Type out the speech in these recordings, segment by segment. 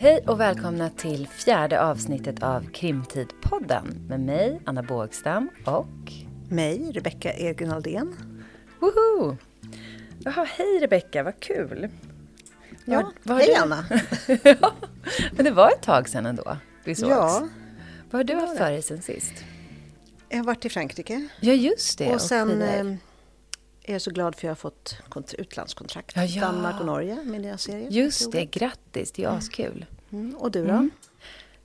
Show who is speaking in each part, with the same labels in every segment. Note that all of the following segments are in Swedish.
Speaker 1: Hej och välkomna till fjärde avsnittet av Krimtidpodden med mig, Anna Bågstam och
Speaker 2: mig, Rebecka Ergren Aldén.
Speaker 1: Woho! Jaha, hej Rebecka, vad kul!
Speaker 2: Ja, var, hej du? Anna!
Speaker 1: ja, men det var ett tag sedan ändå vi sågs.
Speaker 2: Ja.
Speaker 1: Vad har du haft för dig sen sist?
Speaker 2: Jag har varit i Frankrike.
Speaker 1: Ja, just det.
Speaker 2: Och sen eh, är så glad för att jag har fått utlandskontrakt. Ja, ja. Danmark och Norge, min nya serie.
Speaker 1: Just det, grattis, det är mm. askul.
Speaker 2: Mm. Och du då? Mm.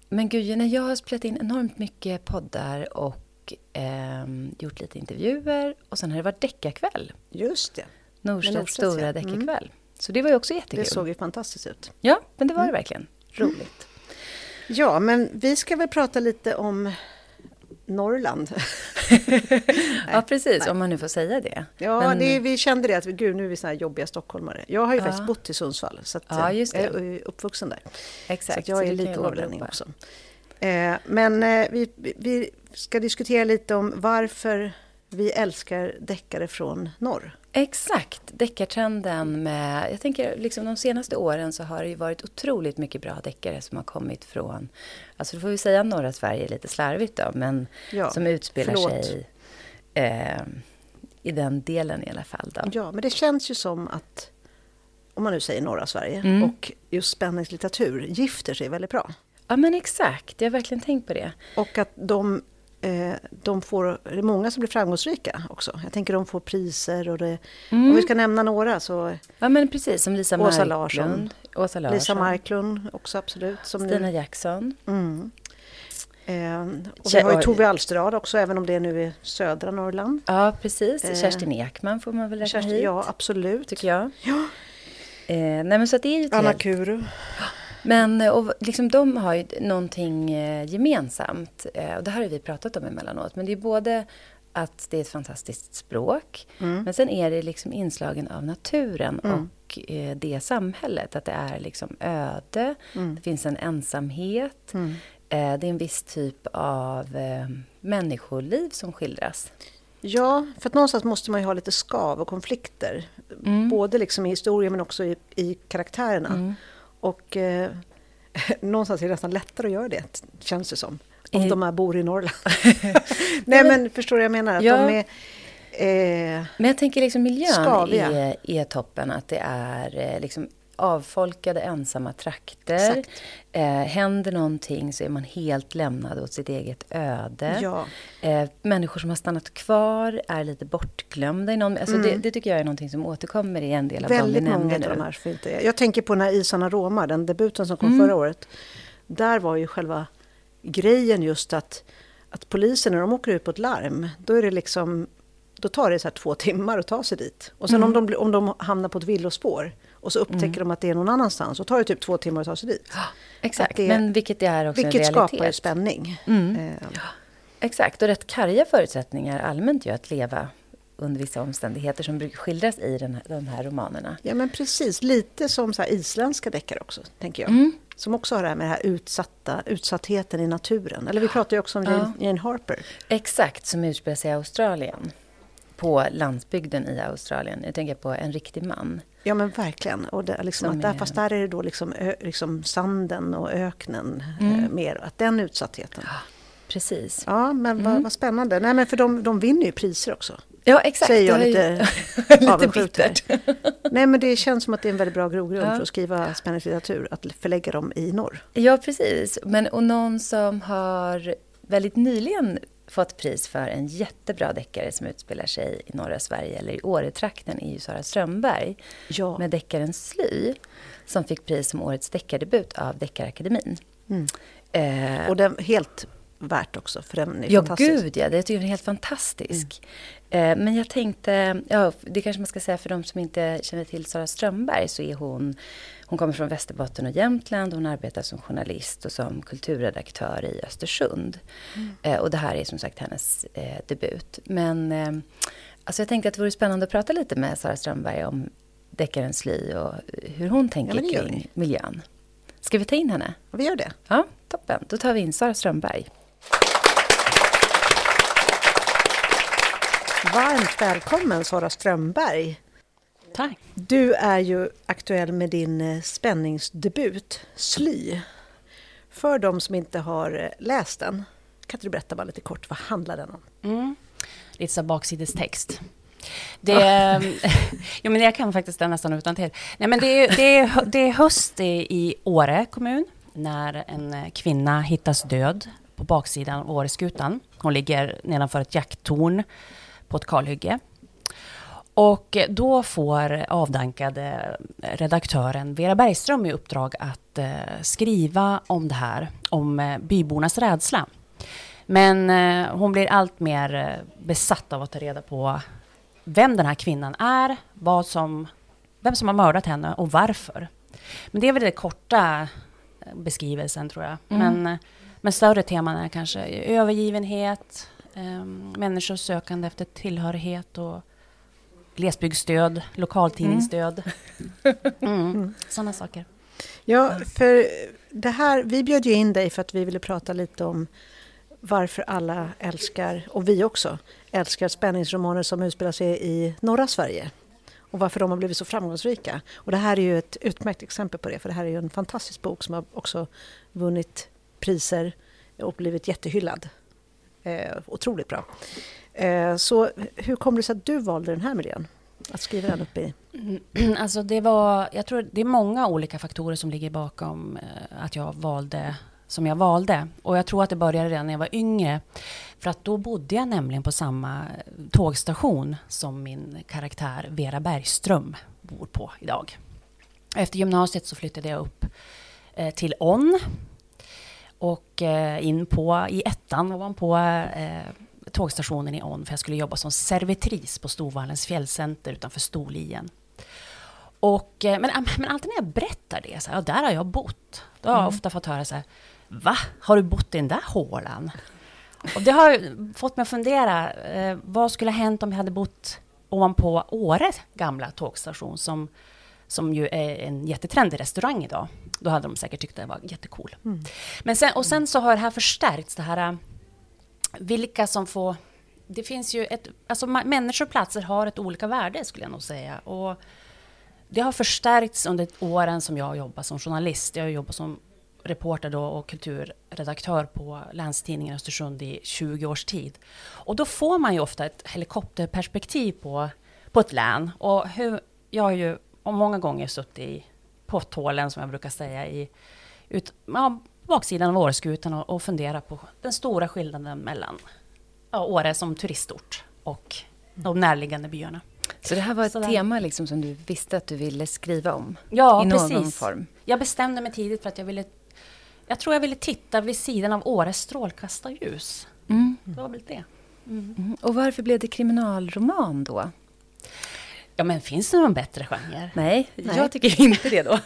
Speaker 1: Men gud, när jag har spelat in enormt mycket poddar och eh, gjort lite intervjuer och sen har det varit deckarkväll.
Speaker 2: Just det.
Speaker 1: Norstedts stora ja. deckarkväll. Mm. Så det var ju också jättekul.
Speaker 2: Det såg ju fantastiskt ut.
Speaker 1: Ja, men det var det mm. verkligen. Roligt.
Speaker 2: Ja, men vi ska väl prata lite om Norrland.
Speaker 1: ja, precis, Nej. om man nu får säga det.
Speaker 2: Ja, Men... det, vi kände det att gud, nu är vi såna här jobbiga stockholmare. Jag har ju ja. faktiskt bott i Sundsvall, så att, ja, jag är uppvuxen där.
Speaker 1: Exakt.
Speaker 2: Så jag är lite norrlänning också. Eh, men eh, vi, vi ska diskutera lite om varför vi älskar deckare från norr.
Speaker 1: Exakt, deckartrenden med... Jag tänker liksom de senaste åren så har det ju varit otroligt mycket bra deckare som har kommit från... Alltså då får vi säga norra Sverige lite slarvigt då, men ja, som utspelar förlåt. sig eh, i den delen i alla fall. Då.
Speaker 2: Ja, men det känns ju som att, om man nu säger norra Sverige, mm. och just spänningslitteratur gifter sig väldigt bra.
Speaker 1: Ja men exakt, jag har verkligen tänkt på det.
Speaker 2: Och att de de får, det är många som blir framgångsrika också. Jag tänker de får priser och det, mm. om vi ska nämna några så...
Speaker 1: Ja men precis, som Lisa
Speaker 2: Åsa
Speaker 1: Larsson.
Speaker 2: Åsa Larsson. Lisa Marklund också absolut.
Speaker 1: Som Stina nu, Jackson.
Speaker 2: Mm. Eh, och vi har ju Tove Alsterad också, även om det nu är södra Norrland.
Speaker 1: Ja, precis. Eh, Kerstin Ekman får man väl räkna Kerstin, hit.
Speaker 2: Ja, absolut.
Speaker 1: Tycker jag.
Speaker 2: Ja.
Speaker 1: Eh, nej, men så det är ju
Speaker 2: Anna helt... Kuru.
Speaker 1: Men eh, och liksom, de har ju någonting eh, gemensamt. Eh, och det här har vi pratat om emellanåt. Men det är både att det är ett fantastiskt språk. Mm. Men sen är det liksom inslagen av naturen mm. och eh, det samhället. Att det är liksom öde, mm. det finns en ensamhet. Mm. Eh, det är en viss typ av eh, människoliv som skildras.
Speaker 2: Ja, för att någonstans måste man ju ha lite skav och konflikter. Mm. Både liksom i historien men också i, i karaktärerna. Och eh, någonstans är det nästan lättare att göra det, känns det som. Om I... de här bor i Norrland. Nej men förstår du vad jag menar? Att ja. de är,
Speaker 1: eh, men jag tänker liksom miljön är, är toppen. Att det är eh, liksom avfolkade ensamma trakter. Eh, händer någonting så är man helt lämnad åt sitt eget öde.
Speaker 2: Ja.
Speaker 1: Eh, människor som har stannat kvar är lite bortglömda. I någon, alltså mm. det, det, tycker jag är någonting som återkommer i en del av
Speaker 2: Väldigt de vi många av de här fint. Jag tänker på när Isarna Roma, den debuten som kom mm. förra året. Där var ju själva grejen just att, att polisen när de åker ut på ett larm, då är det liksom då tar det så två timmar att ta sig dit. Och sen mm. om, de, om de hamnar på ett villospår, och så upptäcker mm. de att det är någon annanstans. Och tar det typ två timmar att ta sig dit.
Speaker 1: exakt, det, men vilket det är också
Speaker 2: vilket
Speaker 1: en
Speaker 2: realitet. skapar spänning.
Speaker 1: Mm. Eh. Ja. Exakt, och rätt karga förutsättningar allmänt ju att leva under vissa omständigheter som brukar skildras i den här, de här romanerna.
Speaker 2: Ja men precis, lite som så isländska deckare också, tänker jag. Mm. Som också har det här med den här utsatta, utsattheten i naturen. Eller vi pratar ju också om Jane, Jane Harper.
Speaker 1: Exakt, som utspelar sig i Australien. På landsbygden i Australien. Jag tänker på En riktig man.
Speaker 2: Ja men verkligen. Och det, liksom, att där, fast där är det då liksom, ö, liksom sanden och öknen mm. eh, mer. Att den utsattheten. Ja,
Speaker 1: precis.
Speaker 2: Ja men mm. vad, vad, spännande. Nej men för de, de vinner ju priser också.
Speaker 1: Ja exakt.
Speaker 2: Säger jag lite,
Speaker 1: lite bittert.
Speaker 2: Nej men det känns som att det är en väldigt bra grogrund ja. för att skriva spänningslitteratur. Att förlägga dem i norr.
Speaker 1: Ja precis. Men och någon som har väldigt nyligen fått pris för en jättebra deckare som utspelar sig i norra Sverige, eller i Åretrakten, är ju Sara Strömberg.
Speaker 2: Ja.
Speaker 1: Med deckaren Sly, som fick pris som årets deckardebut av Deckarakademin.
Speaker 2: Mm. Eh, och den helt värt också, för den är
Speaker 1: ja,
Speaker 2: fantastisk.
Speaker 1: Ja, gud ja. Det tycker jag är helt fantastisk. Mm. Eh, men jag tänkte, ja, det kanske man ska säga för de som inte känner till Sara Strömberg, så är hon hon kommer från Västerbotten och Jämtland. Hon arbetar som journalist och som kulturredaktör i Östersund. Mm. Eh, och det här är som sagt hennes eh, debut. Men eh, alltså jag tänkte att det vore spännande att prata lite med Sara Strömberg om deckaren Sly och hur hon tänker ja, kring miljön. Ska vi ta in henne?
Speaker 2: Vi gör det.
Speaker 1: Ja, toppen. Då tar vi in Sara Strömberg.
Speaker 2: Varmt välkommen Sara Strömberg
Speaker 3: Tack.
Speaker 2: Du är ju aktuell med din eh, spänningsdebut, Sly. För de som inte har eh, läst den, kan inte du berätta bara lite kort, vad handlar den om?
Speaker 3: Mm. Lite så baksidestext. Det, jo, men jag kan faktiskt den nästan utan till. Nej, men det, är, det, är, det är höst i Åre kommun när en kvinna hittas död på baksidan av Åreskutan. Hon ligger nedanför ett jakttorn på ett kalhygge. Och då får avdankade redaktören Vera Bergström i uppdrag att eh, skriva om det här, om eh, bybornas rädsla. Men eh, hon blir allt mer besatt av att ta reda på vem den här kvinnan är, vad som, vem som har mördat henne och varför. Men det är väl den korta beskrivelsen tror jag. Mm. Men, men större teman är kanske övergivenhet, eh, människors sökande efter tillhörighet och glesbygdsstöd, lokaltidningsstöd. Mm. Mm. Sådana saker.
Speaker 2: Ja, för det här, vi bjöd ju in dig för att vi ville prata lite om varför alla älskar, och vi också, älskar spänningsromaner som utspelar sig i norra Sverige. Och varför de har blivit så framgångsrika. Och det här är ju ett utmärkt exempel på det, för det här är ju en fantastisk bok som har också vunnit priser och blivit jättehyllad. Eh, otroligt bra. Eh, så hur kommer det sig att du valde den här miljön? Att skriva den uppe i?
Speaker 3: Mm, alltså det var, jag tror det är många olika faktorer som ligger bakom eh, att jag valde som jag valde. Och jag tror att det började redan när jag var yngre. För att då bodde jag nämligen på samma eh, tågstation som min karaktär Vera Bergström bor på idag. Efter gymnasiet så flyttade jag upp eh, till On. Och eh, in på, i ettan ovanpå eh, tågstationen i On. För jag skulle jobba som servitris på Storvallens fjällcenter utanför Storlien. Och, eh, men, men alltid när jag berättar det, så här, ja, där har jag bott. Då har jag mm. ofta fått höra så här, Va? Har du bott i den där hålan? Och det har fått mig att fundera, eh, vad skulle ha hänt om jag hade bott ovanpå Åre gamla tågstation, som, som ju är en jättetrendig restaurang idag. Då hade de säkert tyckt det var jättecool. Mm. Men sen, och sen så har det här förstärkts, det här vilka som får... Det finns ju ett... Alltså människor och platser har ett olika värde, skulle jag nog säga. Och det har förstärkts under åren som jag har jobbat som journalist. Jag har jobbat som reporter då och kulturredaktör på Länstidningen Östersund i 20 års tid. Och då får man ju ofta ett helikopterperspektiv på, på ett län. Och hur, jag har ju många gånger suttit i potthålen, som jag brukar säga, i ut, ja, baksidan av Åreskutan och, och funderat på den stora skillnaden mellan ja, Åre som turistort och de närliggande byarna.
Speaker 1: Så det här var ett Sådär. tema liksom som du visste att du ville skriva om?
Speaker 3: Ja, i någon precis. form? Jag bestämde mig tidigt för att jag ville jag tror jag ville titta vid sidan av Åres strålkastarljus. Mm. Det var väl det.
Speaker 1: Mm. Mm. Och varför blev det kriminalroman då?
Speaker 3: Ja, men finns det någon bättre genre?
Speaker 1: Nej, Nej. jag tycker inte det då.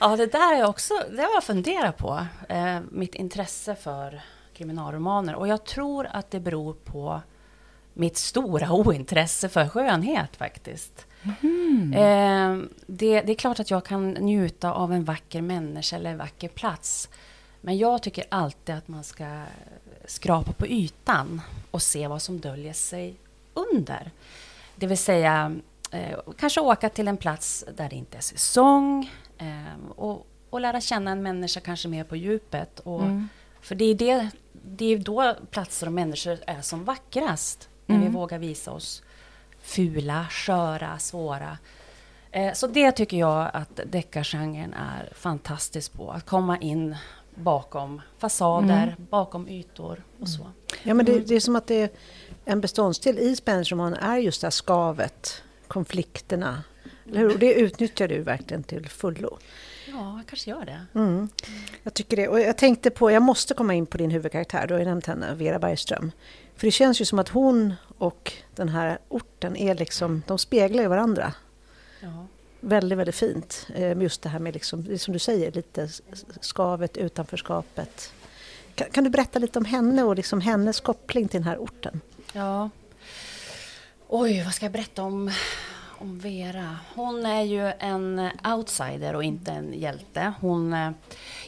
Speaker 3: ja, det där jag också det har jag funderat på. Eh, mitt intresse för kriminalromaner. Och jag tror att det beror på mitt stora ointresse för skönhet faktiskt. Mm. Eh, det, det, är klart att jag kan njuta av en vacker människa eller en vacker plats. Men jag tycker alltid att man ska skrapa på ytan och se vad som döljer sig under. Det vill säga, eh, kanske åka till en plats där det inte är säsong eh, och, och lära känna en människa kanske mer på djupet. Och, mm. För det är, det, det är då platser och människor är som vackrast. När mm. vi vågar visa oss fula, sköra, svåra. Eh, så det tycker jag att deckargenren är fantastisk på. Att komma in bakom fasader, mm. bakom ytor och så.
Speaker 2: Ja, men det, mm. det, är som att det är en beståndsdel i spänningsromanen är just det här skavet, konflikterna. Eller hur? Och det utnyttjar du verkligen till fullo.
Speaker 3: Ja, jag kanske gör det.
Speaker 2: Mm. Jag tycker det. Och jag tänkte på, jag måste komma in på din huvudkaraktär, du har ju nämnt henne, Vera Bergström. För det känns ju som att hon och den här orten är liksom, de speglar ju varandra. Ja. Väldigt, väldigt fint. Eh, just det här med, liksom, som du säger, lite skavet, utanförskapet. Kan, kan du berätta lite om henne och liksom hennes koppling till den här orten?
Speaker 3: Ja. Oj, vad ska jag berätta om, om Vera? Hon är ju en outsider och inte en hjälte. Hon, eh,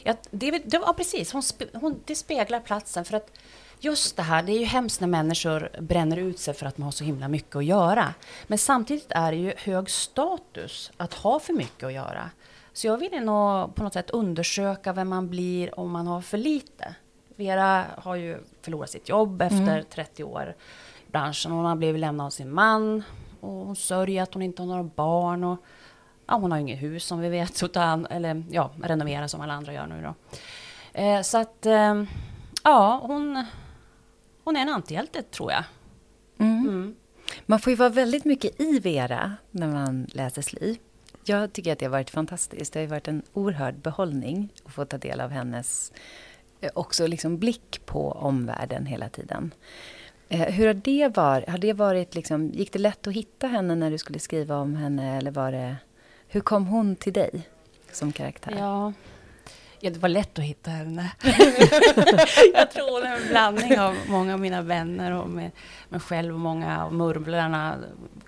Speaker 3: ja, det, det ja, precis, hon, hon, det speglar platsen. för att just det här, det är ju hemskt när människor bränner ut sig för att man har så himla mycket att göra. Men samtidigt är det ju hög status att ha för mycket att göra. Så jag ville nog på något sätt undersöka vem man blir om man har för lite. Vera har ju förlorat sitt jobb efter mm. 30 år i branschen. Hon har blivit lämnad av sin man och hon sörjer att hon inte har några barn. Och, ja, hon har inget hus som vi vet, utan, eller ja, renovera som alla andra gör nu då. Eh, så att, eh, ja, hon, hon är en antihjälte tror jag.
Speaker 1: Mm. Mm. Man får ju vara väldigt mycket i Vera när man läser Sly. Jag tycker att det har varit fantastiskt. Det har varit en oerhörd behållning att få ta del av hennes Eh, också liksom blick på omvärlden hela tiden. Eh, hur har det varit? Har det varit liksom, gick det lätt att hitta henne när du skulle skriva om henne? Eller var det, hur kom hon till dig som karaktär?
Speaker 3: Ja, Ja, det var lätt att hitta henne. jag tror hon är en blandning av många av mina vänner och med mig själv och många av murvlarna,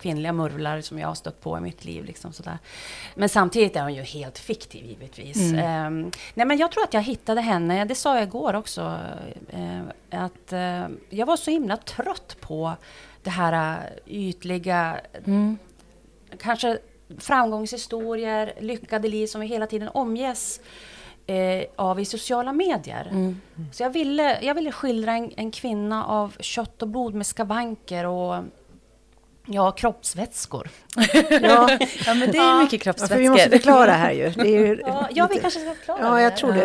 Speaker 3: kvinnliga murvlar som jag har stött på i mitt liv. Liksom sådär. Men samtidigt är hon ju helt fiktiv givetvis. Mm. Um, nej, men jag tror att jag hittade henne, det sa jag igår också, uh, att uh, jag var så himla trött på det här uh, ytliga, mm. kanske framgångshistorier, lyckade liv som vi hela tiden omges eh, av i sociala medier. Mm. Så jag ville, jag ville skildra en, en, kvinna av kött och blod med skavanker och Ja, kroppsvätskor.
Speaker 1: ja. ja, men det är ja. mycket kroppsvätskor. Ja,
Speaker 2: vi måste förklara här ju. Det är ju
Speaker 3: ja, ja, vi kanske ska förklara
Speaker 2: Ja, jag tror det.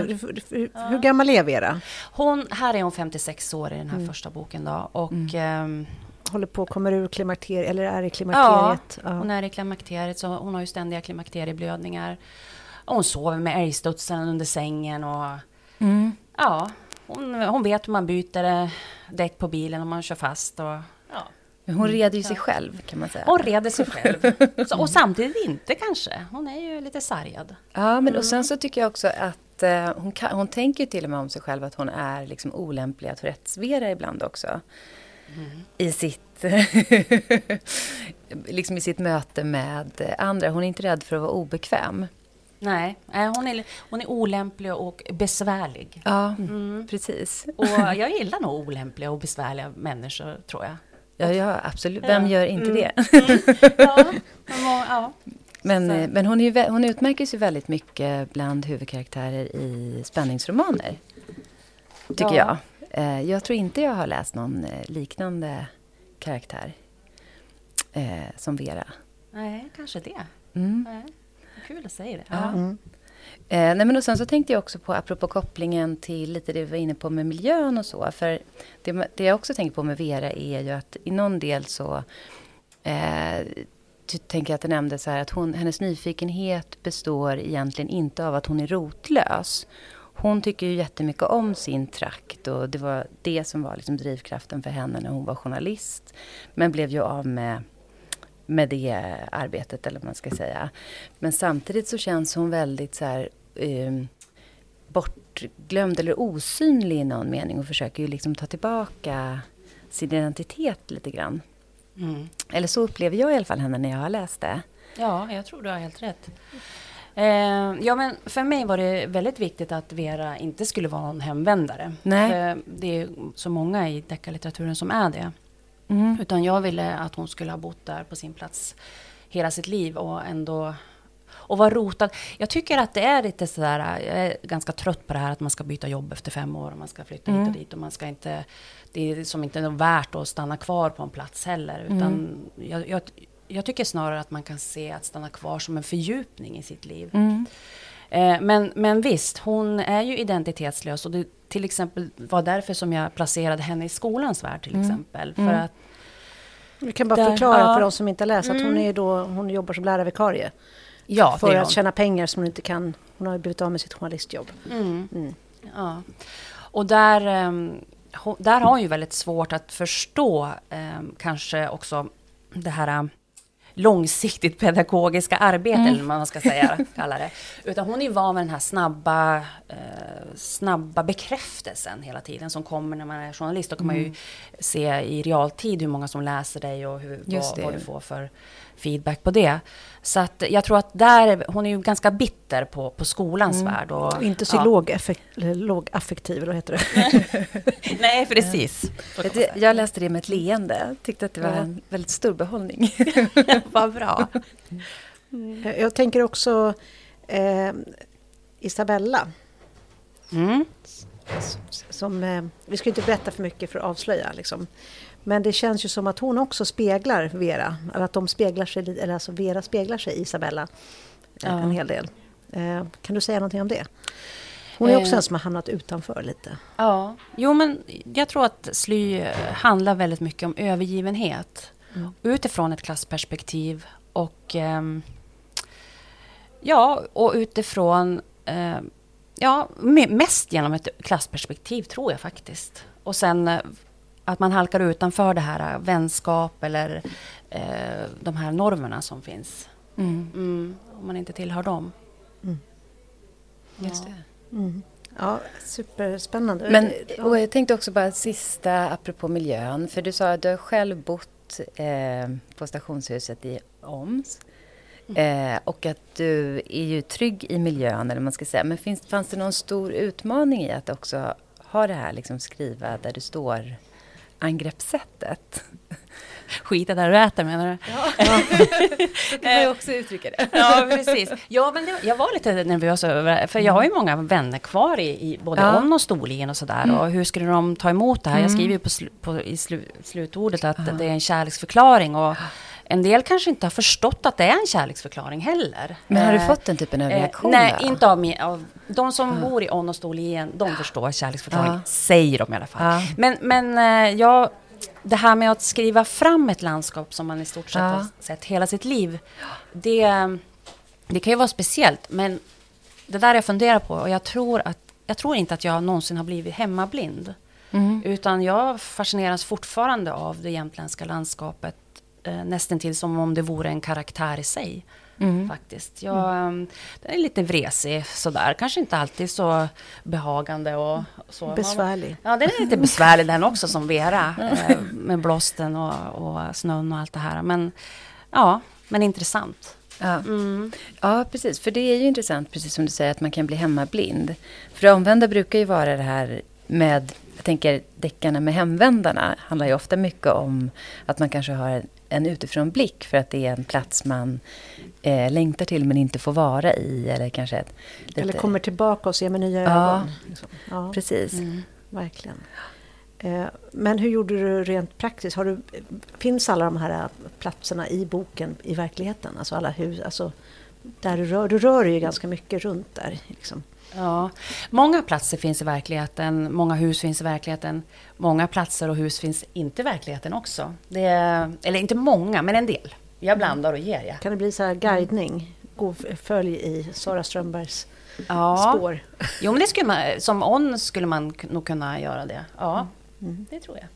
Speaker 2: Hur, hur gammal är Vera?
Speaker 3: Hon, här är hon 56 år i den här mm. första boken då. Och, mm.
Speaker 2: ähm, Håller på att komma ur klimakteriet, eller är i klimakteriet?
Speaker 3: Ja, hon är i klimakteriet, så hon har ju ständiga klimakterieblödningar. Och hon sover med älgstudsen under sängen och mm. ja, hon, hon vet hur man byter däck på bilen om man kör fast. Och, ja.
Speaker 1: Hon reder ju sig själv kan man säga.
Speaker 3: Hon reder sig själv. Så, och samtidigt inte kanske. Hon är ju lite sargad.
Speaker 1: Ja, men och sen så tycker jag också att eh, hon, kan, hon tänker till och med om sig själv att hon är liksom olämplig att rättsvera ibland också. Mm. I sitt liksom i sitt möte med andra. Hon är inte rädd för att vara obekväm.
Speaker 3: Nej, hon är, hon är olämplig och besvärlig.
Speaker 1: Ja, mm. precis.
Speaker 3: Och jag gillar nog olämpliga och besvärliga människor, tror jag.
Speaker 1: Ja, ja absolut. Vem gör inte mm. det? Mm. Ja, ja. Men, eh, men hon, är, hon utmärker sig väldigt mycket bland huvudkaraktärer i spänningsromaner. Tycker ja. jag. Eh, jag tror inte jag har läst någon eh, liknande karaktär som Vera.
Speaker 3: Nej, kanske det. Mm. Nej kul att säga det.
Speaker 1: Ja. Mm. Eh, nej men och sen så tänkte jag också på, apropå kopplingen till lite det vi var inne på med miljön och så. För det, det jag också tänker på med Vera är ju att i någon del så eh, tänker jag att det nämnde så här att hon, hennes nyfikenhet består egentligen inte av att hon är rotlös. Hon tycker ju jättemycket om sin trakt och det var det som var liksom drivkraften för henne när hon var journalist. Men blev ju av med med det arbetet, eller vad man ska säga. Men samtidigt så känns hon väldigt så här, eh, bortglömd eller osynlig i någon mening och försöker ju liksom ta tillbaka sin identitet lite grann. Mm. Eller så upplever jag i alla fall henne när jag har läst det.
Speaker 3: Ja, jag tror du har helt rätt. Eh, ja, men för mig var det väldigt viktigt att Vera inte skulle vara någon hemvändare.
Speaker 1: Nej.
Speaker 3: För det är så många i deckarlitteraturen som är det. Mm. Utan jag ville att hon skulle ha bott där på sin plats hela sitt liv och ändå och vara rotad. Jag tycker att det är lite sådär, jag är ganska trött på det här att man ska byta jobb efter fem år och man ska flytta mm. hit och dit och man ska inte, det är som inte är värt att stanna kvar på en plats heller. Utan mm. jag, jag, jag, tycker snarare att man kan se att stanna kvar som en fördjupning i sitt liv. Mm. Eh, men, men visst, hon är ju identitetslös och det till exempel var därför som jag placerade henne i skolans värld till mm. exempel. För mm. att
Speaker 2: vi kan bara där, förklara ja. för de som inte läst att hon, mm. är då, hon jobbar som lärarvikarie. Ja, för att tjäna pengar som hon inte kan. Hon har ju blivit av med sitt journalistjobb. Mm.
Speaker 3: Mm. Ja. Och där, um, där har hon ju väldigt svårt att förstå um, kanske också det här långsiktigt pedagogiska arbete, mm. eller vad man ska säga, kalla det. Utan hon är van med den här snabba, eh, snabba bekräftelsen hela tiden som kommer när man är journalist. Då kan mm. man ju mm. se i realtid hur många som läser dig och hur, vad, vad, du får för feedback på det. Så att jag tror att där, hon är ju ganska bitter på, på skolans mm. värld. Och,
Speaker 2: inte så ja. lågaffektiv, eller vad heter det?
Speaker 3: Nej, precis.
Speaker 1: Jag läste det med ett leende. Tyckte att det var ja. en väldigt stor behållning.
Speaker 3: vad bra.
Speaker 2: Mm. Jag tänker också eh, Isabella. Mm. Som, eh, vi ska inte berätta för mycket för att avslöja. Liksom. Men det känns ju som att hon också speglar Vera. Eller att de speglar sig, eller alltså Vera speglar sig i Isabella eh, ja. en hel del. Eh, kan du säga någonting om det? Hon är också eh, en som har hamnat utanför lite.
Speaker 3: Ja, jo men jag tror att Sly handlar väldigt mycket om övergivenhet. Mm. Utifrån ett klassperspektiv och eh, ja, och utifrån eh, ja, mest genom ett klassperspektiv tror jag faktiskt. Och sen att man halkar utanför det här äh, vänskap eller eh, de här normerna som finns. Mm. Mm, om man inte tillhör dem. Mm.
Speaker 2: Just det. Mm. Ja, superspännande.
Speaker 1: Men och jag tänkte också bara sista apropå miljön. För du sa att du har själv bott eh, på stationshuset i Oms. Mm. Eh, och att du är ju trygg i miljön, eller man ska säga. Men finns, fanns det någon stor utmaning i att också ha det här, liksom skriva där du står angreppssättet.
Speaker 3: Skita där du äter menar du?
Speaker 1: Ja, ja. så kan man ju också uttrycka det.
Speaker 3: ja, precis. Ja, men det, jag var lite nervös över, för jag har ju många vänner kvar i, i både ja. om och Storlien och sådär. Mm. Och hur skulle de ta emot det här? Jag mm. skriver ju på, slu, på i slu, slutordet att det är en kärleksförklaring. Och, en del kanske inte har förstått att det är en kärleksförklaring heller.
Speaker 1: Men har du eh, fått den typen av reaktion?
Speaker 3: Eh, nej, inte av, mig, av de som mm. bor i On och Storlien. De förstår kärleksförklaring, ja. säger de i alla fall. Ja. Men, men eh, jag, det här med att skriva fram ett landskap som man i stort sett ja. har sett hela sitt liv. Det, det kan ju vara speciellt, men det där jag funderar på och jag tror, att, jag tror inte att jag någonsin har blivit hemmablind. Mm. Utan jag fascineras fortfarande av det jämtländska landskapet eh, nästan till som om det vore en karaktär i sig. Mm. Faktiskt. Jag, mm. Den är lite vresig sådär. Kanske inte alltid så behagande och så.
Speaker 2: Besvärlig.
Speaker 3: Ja, den är lite besvärlig den också som Vera. eh, med blåsten och, och snön och allt det här. Men ja, men intressant.
Speaker 1: Ja. Mm. ja, precis. För det är ju intressant, precis som du säger, att man kan bli hemmablind. För det omvända brukar ju vara det här med, jag tänker deckarna med hemvändarna, handlar ju ofta mycket om att man kanske har en utifrån blick för att det är en plats man eh, längtar till men inte får vara i. Eller, kanske ett,
Speaker 2: lite... eller kommer tillbaka och ser med nya
Speaker 1: ja,
Speaker 2: ögon.
Speaker 1: Liksom. Ja, precis. Mm,
Speaker 2: verkligen. Eh, men hur gjorde du rent praktiskt? Har du, finns alla de här platserna i boken i verkligheten? Alltså alla hus, alltså där du rör, du rör dig ju ganska mycket runt där. Liksom.
Speaker 3: Ja, många platser finns i verkligheten, många hus finns i verkligheten. Många platser och hus finns inte i verkligheten också. Det är, eller inte många, men en del. Jag mm. blandar och ger. Ja.
Speaker 2: Kan det bli så här guidning? Gå, följ i Sara Strömbergs ja. spår?
Speaker 3: Jo, men det skulle man, som on skulle man nog kunna göra det. Ja, mm. mm. det tror jag.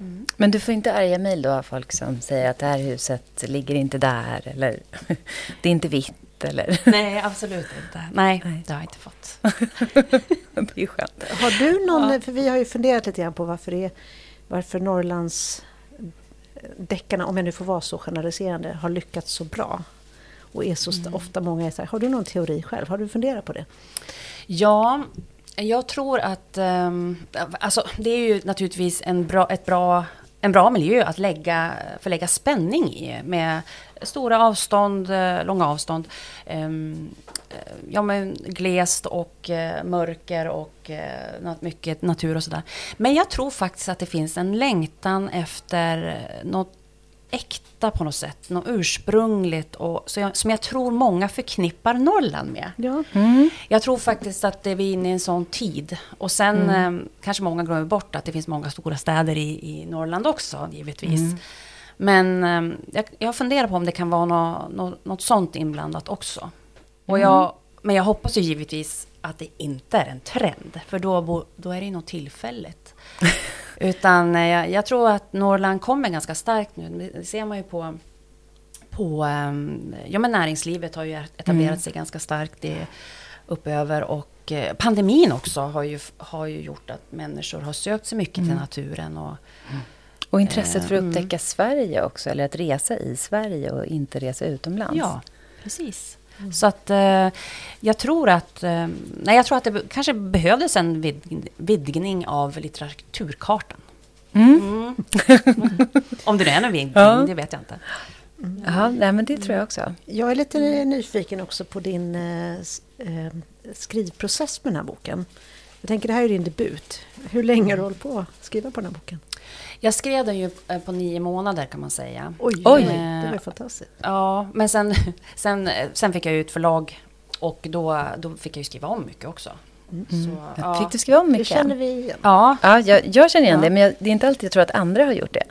Speaker 1: Mm. Men du får inte arga mejl då av folk som säger att det här huset ligger inte där eller det är inte vitt eller?
Speaker 3: Nej, absolut inte. Nej, Nej. det har jag inte fått.
Speaker 1: det är skönt.
Speaker 2: Har du någon, ja. för vi har ju funderat lite grann på varför, det är, varför Norrlands deckarna, om jag nu får vara så generaliserande, har lyckats så bra. Och är så mm. ofta många är så här. Har du någon teori själv? Har du funderat på det?
Speaker 3: Ja, jag tror att... Um, alltså, det är ju naturligtvis en bra, ett bra en bra miljö att lägga, förlägga spänning i med stora avstånd, eh, långa avstånd. Ehm, eh, ja, men glest och eh, mörker och mycket natur och sådär. Men jag tror faktiskt att det finns en längtan efter något äkta på något sätt, något ursprungligt och, jag, som jag tror många förknippar Norrland med. Ja. Mm. Jag tror faktiskt att det är vi är inne i en sån tid. Och sen mm. eh, kanske många glömmer bort att det finns många stora städer i, i Norrland också, givetvis. Mm. Men eh, jag, jag funderar på om det kan vara något, något, något sånt inblandat också. Och jag, mm. men jag hoppas ju givetvis att det inte är en trend, för då, då är det något tillfälligt. Utan eh, jag, jag, tror att Norrland kommer ganska starkt nu. Det ser man ju på, på um, ja, men näringslivet har ju etablerat mm. sig ganska starkt det, uppöver och eh, pandemin också har ju, har ju gjort att människor har sökt sig mycket mm. till naturen. Och,
Speaker 1: mm. och intresset för att mm. upptäcka Sverige också, eller att resa i Sverige och inte resa utomlands.
Speaker 3: Ja, precis. Mm. Så att eh, jag tror att, eh, nej, jag tror att det kanske behövdes en vid, vidgning av litteraturkartan. Mm. Mm. Om det nu är någon vidgning, ja. det vet jag inte.
Speaker 1: Mm. Ja, nej, men det tror jag också.
Speaker 2: Jag är lite nyfiken också på din eh, eh, skrivprocess med den här boken. Jag tänker, det här är din debut. Hur länge har du hållit på att skriva på den här boken?
Speaker 3: Jag skrev den ju eh, på nio månader kan man säga.
Speaker 2: Oj, Oj. det var fantastiskt.
Speaker 3: Ja, men sen, sen, sen fick jag ett förlag och då, då fick jag ju skriva om mycket också.
Speaker 1: Mm. Så, ja. Fick du skriva om mycket?
Speaker 2: Det känner vi igen.
Speaker 1: Ja, ja jag, jag känner igen ja. det, men jag, det är inte alltid jag tror att andra har gjort det.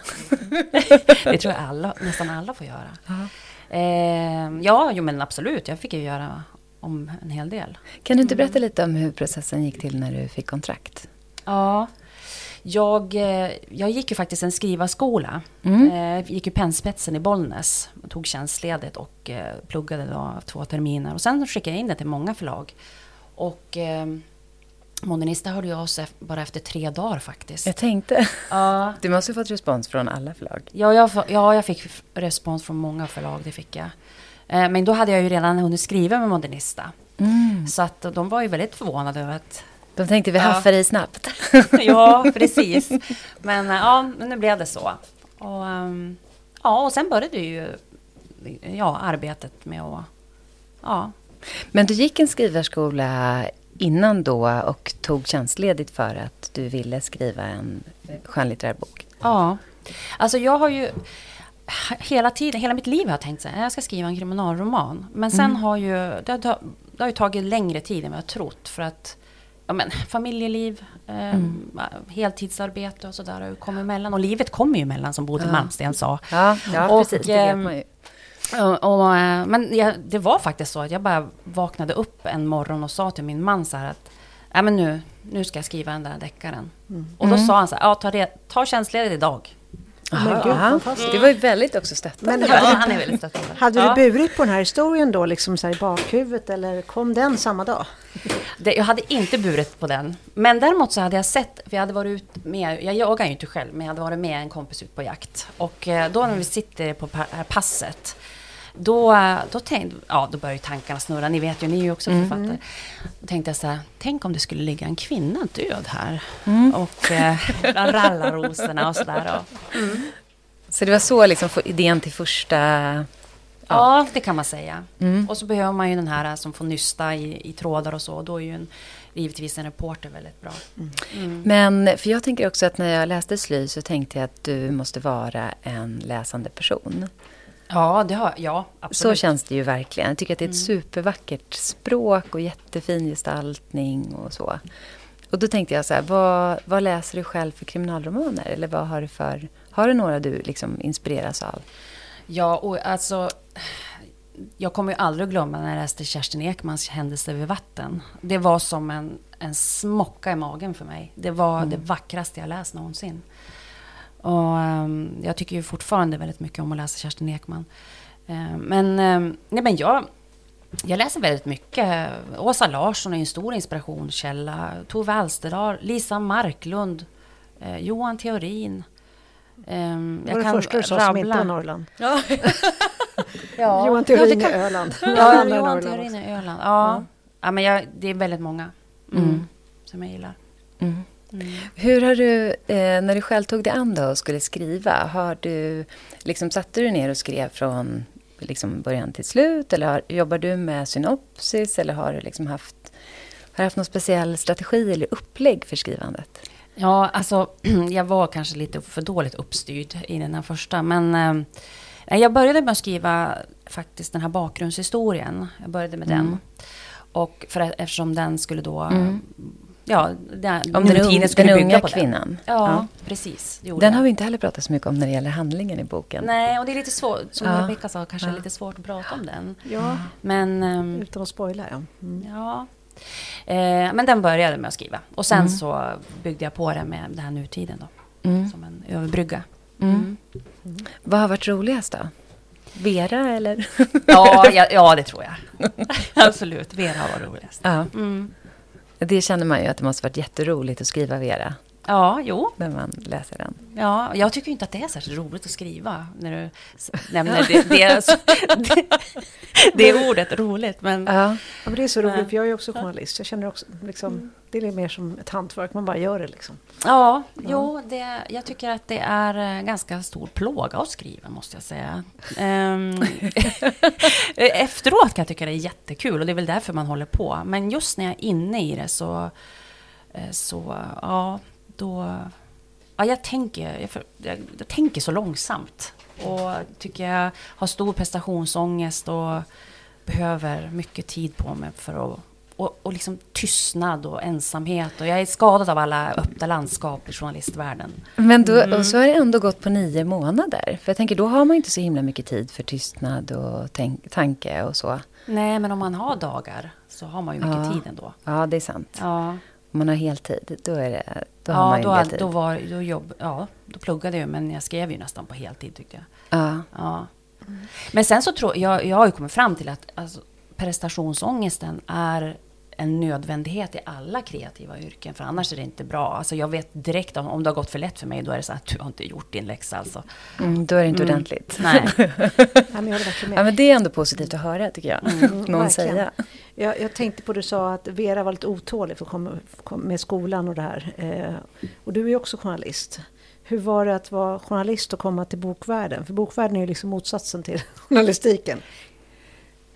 Speaker 3: det tror jag alla, nästan alla får göra. Eh, ja, jo men absolut, jag fick ju göra om en hel del.
Speaker 1: Kan du inte berätta lite om hur processen gick till när du fick kontrakt?
Speaker 3: Ja, jag, eh, jag gick ju faktiskt en skrivarskola. Mm. Eh, gick ju pennspetsen i Bollnäs. Tog tjänstledigt och eh, pluggade då två terminer. Och sen skickade jag in det till många förlag. Och eh, Modernista hörde jag av sig bara efter tre dagar faktiskt.
Speaker 1: Jag tänkte. Ja. Du måste ha fått respons från alla förlag.
Speaker 3: Ja, jag, ja, jag fick respons från många förlag, det fick jag. Eh, men då hade jag ju redan hunnit skriva med Modernista. Mm. Så att de var ju väldigt förvånade över att...
Speaker 1: De tänkte vi haffar i snabbt.
Speaker 3: ja, precis. Men eh, ja, nu blev det så. Och, um, ja, och sen började ju ja, arbetet med att... Ja.
Speaker 1: Men du gick en skrivarskola innan då och tog tjänstledigt för att du ville skriva en skönlitterär bok?
Speaker 3: Ja. Alltså jag har ju hela tiden, hela mitt liv har jag tänkt att jag ska skriva en kriminalroman. Men sen mm. har ju, det har, det har ju tagit längre tid än vad jag trott. För att ja, men, familjeliv, eh, mm. heltidsarbete och sådär har ju kommit emellan. Och livet kommer ju emellan som Bodil ja. Malmsten sa.
Speaker 1: Ja, ja och, precis. Det ehm.
Speaker 3: Och, och, eh, men jag, det var faktiskt så att jag bara vaknade upp en morgon och sa till min man så här att Nej men nu, nu ska jag skriva den där deckaren. Mm. Och då mm. sa han så här, ja ta, ta tjänstledigt idag.
Speaker 1: Aha, Gud, det var ju väldigt också stöttande.
Speaker 2: Men hade, ja, han är väldigt stöttande. Hade ja. du burit på den här historien då, liksom så i bakhuvudet, eller kom den samma dag?
Speaker 3: Det, jag hade inte burit på den. Men däremot så hade jag sett, för jag hade varit ut med, jag jagar ju inte själv, men jag hade varit med en kompis ut på jakt. Och eh, då när vi sitter på passet, då, då, tänkte, ja, då börjar tankarna snurra. Ni vet ju, ni är ju också mm. författare. Då tänkte jag så här, tänk om det skulle ligga en kvinna död här. Mm. Och eh, bland rallarrosorna och sådär.
Speaker 1: Mm. Så det var så liksom idén till första... Ja,
Speaker 3: ja det kan man säga. Mm. Och så behöver man ju den här som får nysta i, i trådar och så. Då är ju en, givetvis en reporter väldigt bra.
Speaker 1: Mm. Mm. Men, för jag tänker också att när jag läste Sly så tänkte jag att du måste vara en läsande person.
Speaker 3: Ja, det har, ja absolut.
Speaker 1: Så känns det ju verkligen. Jag tycker att det är ett mm. supervackert språk och jättefin gestaltning och så. Och då tänkte jag så här, vad, vad läser du själv för kriminalromaner? Eller vad har du för, har du några du liksom inspireras av?
Speaker 3: Ja, och alltså jag kommer ju aldrig att glömma när jag läste Kerstin Ekmans Händelser vid vatten. Det var som en, en smocka i magen för mig. Det var mm. det vackraste jag läst någonsin. Och um, jag tycker ju fortfarande väldigt mycket om att läsa Kerstin Ekman. Uh, men, uh, nej, men jag, jag läser väldigt mycket. Åsa Larsson är en stor inspirationskälla. Tove Alsterdal, Lisa Marklund, uh, Johan Theorin.
Speaker 2: Um, det var det första du sa som inte är Norrland.
Speaker 3: Ja.
Speaker 2: ja. Johan Theorin ja, kan... i Öland.
Speaker 3: Ja, Johan Theorin i Öland. Ja. ja. men jag, det är väldigt många mm. Mm, som jag gillar. Mm.
Speaker 1: Mm. Hur har du, eh, när du själv tog dig an då och skulle skriva, har du, liksom, satte du ner och skrev från liksom, början till slut? Eller har, jobbar du med synopsis? Eller har du liksom haft, har haft någon speciell strategi eller upplägg för skrivandet?
Speaker 3: Ja, alltså jag var kanske lite för dåligt uppstyrd i den här första. Men eh, jag började med att skriva faktiskt den här bakgrundshistorien. Jag började med mm. den. Och för, eftersom den skulle då mm ja,
Speaker 1: den, om den, skulle den unga på kvinnan. Den.
Speaker 3: Ja, ja, precis.
Speaker 1: Den jag. har vi inte heller pratat så mycket om när det gäller handlingen i boken.
Speaker 3: Nej, och det är lite svårt, som ja. Rebecka sa, kanske ja. lite svårt att prata om den.
Speaker 2: Ja, men, um, utan att spoila ja.
Speaker 3: Mm. ja. Eh, men den började med att skriva. Och sen mm. så byggde jag på det med den här nutiden då. Mm. Som en överbrygga. Mm.
Speaker 1: mm. Vad har varit roligast då? Vera eller?
Speaker 3: Ja, ja, ja, det tror jag. Absolut, Vera var roligast.
Speaker 1: Ja. Det känner man ju att det måste varit jätteroligt att skriva Vera
Speaker 3: Ja, jo.
Speaker 1: när man läser den.
Speaker 3: Ja, jag tycker inte att det är särskilt roligt att skriva när du nämner det, det, det, det ordet, roligt. Men
Speaker 2: Ja, men det är så roligt, för jag är också journalist. Jag känner också, liksom, det är mer som ett hantverk, man bara gör det liksom.
Speaker 3: ja, jo, det, jag tycker att det är eh, ganska stor plåga att skriva, måste jag säga. Ehm, efteråt kan jag tycka det är jättekul och det är väl därför man håller på. Men just när jag är inne i det så, eh, så ja, då... Ja, jag tänker, jag, för- jag, jag tänker så långsamt. Och tycker jag har stor prestationsångest och behöver mycket tid på mig för att... Och, och liksom tystnad och ensamhet. Och jag är skadad av alla öppna landskap i journalistvärlden.
Speaker 1: Men då,
Speaker 3: Mm.
Speaker 1: och så har det ändå gått på nio månader. För jag tänker, då har man inte så himla mycket tid för tystnad och tänk, tanke och så.
Speaker 3: Nej, men om man har dagar så har man ju mycket
Speaker 1: Ja.
Speaker 3: tid ändå.
Speaker 1: Ja, det är sant.
Speaker 3: Ja,
Speaker 1: Om man har heltid, då, är det, då har
Speaker 3: ja
Speaker 1: man ju
Speaker 3: då,
Speaker 1: tid.
Speaker 3: då, var, då, jobb, ja, då pluggade jag men jag skrev ju nästan på heltid tyckte jag.
Speaker 1: Ja.
Speaker 3: Ja. Men sen så tror jag, jag har ju kommit fram till att alltså, prestationsångesten är en nödvändighet i alla kreativa yrken, för annars är det inte bra. Alltså jag vet direkt om, om det har gått för lätt för mig, då är det så att du har inte gjort din läxa alltså.
Speaker 1: Mm, då är det inte
Speaker 3: Mm.
Speaker 1: ordentligt.
Speaker 3: Nej.
Speaker 2: Ja, men.
Speaker 1: Ja, men det är ändå positivt att höra, tycker jag.
Speaker 2: Mm,
Speaker 1: Någon
Speaker 2: verkligen.
Speaker 1: säga.
Speaker 2: Jag, jag tänkte på det du sa att Vera var lite otålig för att komma, kom- med skolan och det här. Eh, och du är ju också journalist. Hur var det att vara journalist och komma till bokvärlden? För bokvärlden är ju liksom motsatsen till journalistiken.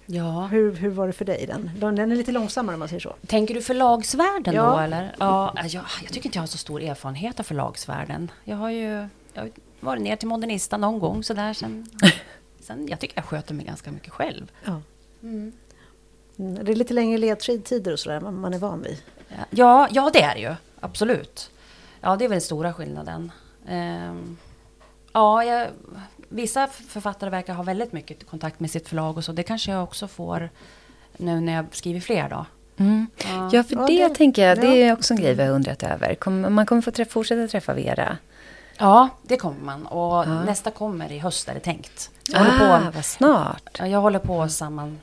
Speaker 3: Ja.
Speaker 2: Hur, hur var det för dig? Den, den är lite långsammare om man säger så.
Speaker 3: Tänker du förlagsvärlden
Speaker 2: Ja.
Speaker 3: då eller? Ja, jag, jag tycker inte jag har så stor erfarenhet av förlagsvärlden. Jag har ju jag har varit ner till Modernista någon gång sådär. Sen, sen, jag tycker jag sköter mig ganska mycket själv.
Speaker 2: Ja.
Speaker 3: Mm.
Speaker 2: Mm, Det är lite längre ledtider och sådär, man, man är van vid.
Speaker 3: Ja, ja, det är det ju. Absolut. Ja, det är väl den stora skillnaden. Ehm, ja, jag, vissa författare verkar ha väldigt mycket kontakt med sitt förlag och så. Det kanske jag också får nu när jag skriver fler då.
Speaker 1: Mm.
Speaker 3: Ja.
Speaker 1: Ja, för
Speaker 2: Ja,
Speaker 1: det,
Speaker 2: det-
Speaker 1: tänker jag, det
Speaker 2: ja.
Speaker 1: är också en grej vi har undrat över. Kommer- man kommer få träffa, fortsätta träffa Vera.
Speaker 3: Ja, det kommer man. Och
Speaker 1: Ja.
Speaker 3: nästa kommer i höst är det tänkt. Jag
Speaker 1: Ah,
Speaker 3: på,
Speaker 1: vad snart.
Speaker 3: ja, jag håller på samman,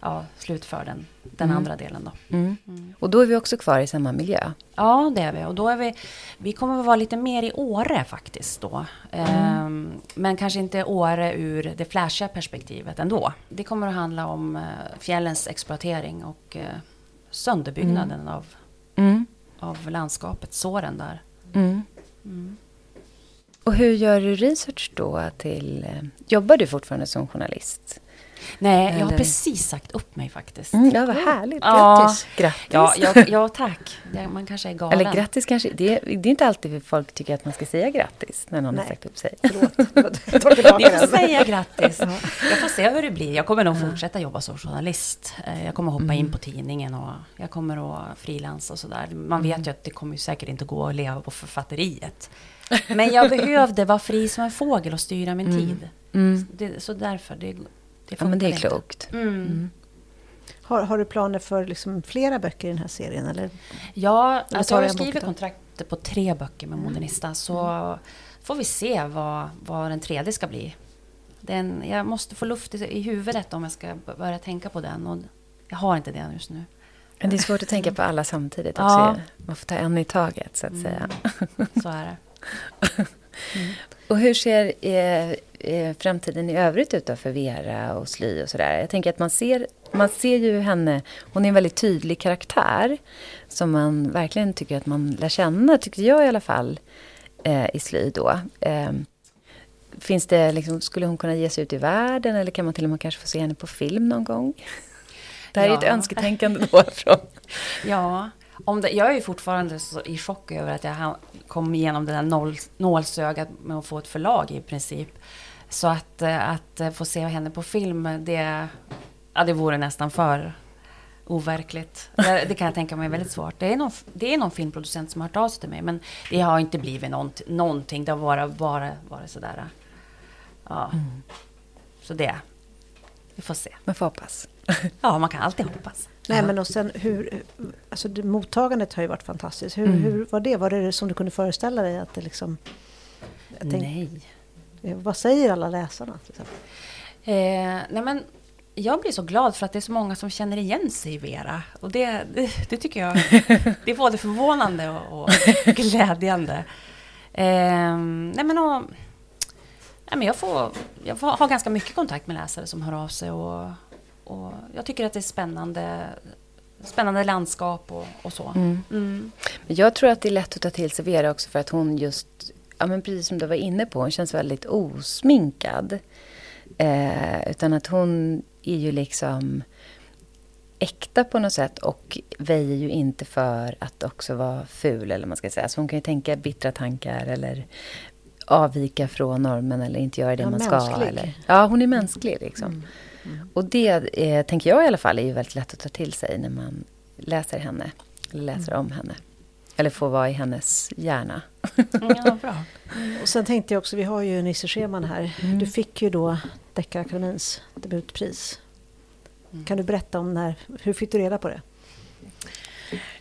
Speaker 3: ja, slutför den, den
Speaker 1: Mm.
Speaker 3: andra delen då.
Speaker 1: Mm. Och då är vi också kvar i samma miljö.
Speaker 3: Ja, det är vi. Och då är vi, vi kommer att vara lite mer i Åre faktiskt då. Ehm, men kanske inte Åre ur det flashiga perspektivet ändå. Det kommer att handla om eh, fjällens exploatering och eh, sönderbyggnaden av,
Speaker 1: Mm.
Speaker 3: av landskapet, såren där.
Speaker 1: Mm.
Speaker 3: Mm.
Speaker 1: Och hur gör du research då till... eh, Jobbar du fortfarande som journalist?
Speaker 3: Nej, jag har
Speaker 1: Eller-
Speaker 3: precis sagt upp mig faktiskt.
Speaker 1: Mm, ja, vad härligt.
Speaker 3: Ja.
Speaker 1: Grattis. Grattis.
Speaker 3: Ja, ja, ja, tack. Man kanske är galen.
Speaker 1: Eller grattis kanske. Det, det är inte alltid folk tycker att man ska säga grattis när någon har
Speaker 2: Nej.
Speaker 1: sagt upp sig.
Speaker 2: Förlåt, jag
Speaker 3: Ni får säga grattis. Jag får se hur det blir. Jag kommer nog fortsätta jobba som journalist. Eh, Jag kommer hoppa
Speaker 1: Mm.
Speaker 3: in på tidningen och jag kommer att frilansa och sådär. Man vet ju att det kommer säkert inte gå att leva på författeriet. Men jag behövde vara fri som en fågel och styra min
Speaker 1: Mm.
Speaker 3: tid.
Speaker 1: Mm.
Speaker 3: Det, så därför, det, det
Speaker 1: Ja, men det är
Speaker 3: inte.
Speaker 1: klokt.
Speaker 3: Mm.
Speaker 2: Har, har du planer för liksom flera böcker i den här serien? Eller?
Speaker 3: Ja,
Speaker 2: Eller
Speaker 3: alltså jag har skrivit
Speaker 2: då?
Speaker 3: kontraktet på tre böcker med Modernista. Så får vi se vad, vad den tredje ska bli. Den, jag måste få luft i, i huvudet om jag ska börja tänka på den. Och jag har inte det just nu.
Speaker 1: Men det är svårt att tänka på alla samtidigt också.
Speaker 3: Ja.
Speaker 1: Man får ta en i taget, så att säga.
Speaker 3: Så är det.
Speaker 1: Och hur ser eh, eh, framtiden i övrigt ut då för Vera och Sly och sådär? Jag tänker att man ser, man ser ju henne, hon är en väldigt tydlig karaktär som man verkligen tycker att man lär känna, tyckte jag i alla fall, eh, i Sly då. Eh, finns det liksom, skulle hon kunna ge sig ut i världen eller kan man till och med kanske få se henne på film någon gång? Det här är ett
Speaker 3: Ja.
Speaker 1: önsketänkande då från...
Speaker 3: Ja, om det, jag är ju fortfarande i chock över att jag kom igenom det där noll, nålsögat med att få ett förlag i princip. Så att, eh, att eh, få se henne på film, det, ja, det vore nästan för overkligt. Det, det kan jag tänka mig är väldigt svårt. Det är, någon, det är någon filmproducent som har hört av sig till mig, men det har inte blivit nånt, någonting. Det har bara, bara varit sådär. Ja. Så det, vi får se.
Speaker 1: Man får hoppas.
Speaker 3: Ja, man kan alltid hoppas.
Speaker 2: Nej, men och sen hur, alltså det, mottagandet har ju varit fantastiskt. Hur,
Speaker 1: Mm.
Speaker 2: hur var det? Var det som du kunde föreställa dig att det liksom... Jag tänk,
Speaker 3: Nej.
Speaker 2: Eh, vad säger alla läsarna? Till exempel?
Speaker 3: Eh, nej men, jag blir så glad för att det är så många som känner igen sig i Vera. Och det, det, det tycker jag det är både förvånande och, och glädjande. Eh, nej men, och, nej men jag, får, jag får, har ganska mycket kontakt med läsare som hör av sig. Och, och jag tycker att det är spännande, spännande landskap och, och så.
Speaker 1: Mm. Mm. Jag tror att det är lätt att ta till sig Vera också för att hon just, ja men precis som du var inne på, hon känns väldigt osminkad. Eh, utan att hon är ju liksom äkta på något sätt och väjer ju inte för att också vara ful eller man ska säga. Så hon kan ju tänka bittra tankar eller avvika från normen eller inte göra det ja, man ska. Eller, ja, hon är mänsklig liksom. Mm. Mm. Och det eh, tänker jag i alla fall är ju väldigt lätt att ta till sig när man läser henne. Eller läser mm. om henne. Eller får vara i hennes hjärna.
Speaker 3: Ja, bra.
Speaker 2: Och sen tänkte jag också, vi har ju Nisse Scheman här. Mm. Du fick ju då Deckarakademins debutpris. Mm. Kan du berätta om när, hur fick du reda på det?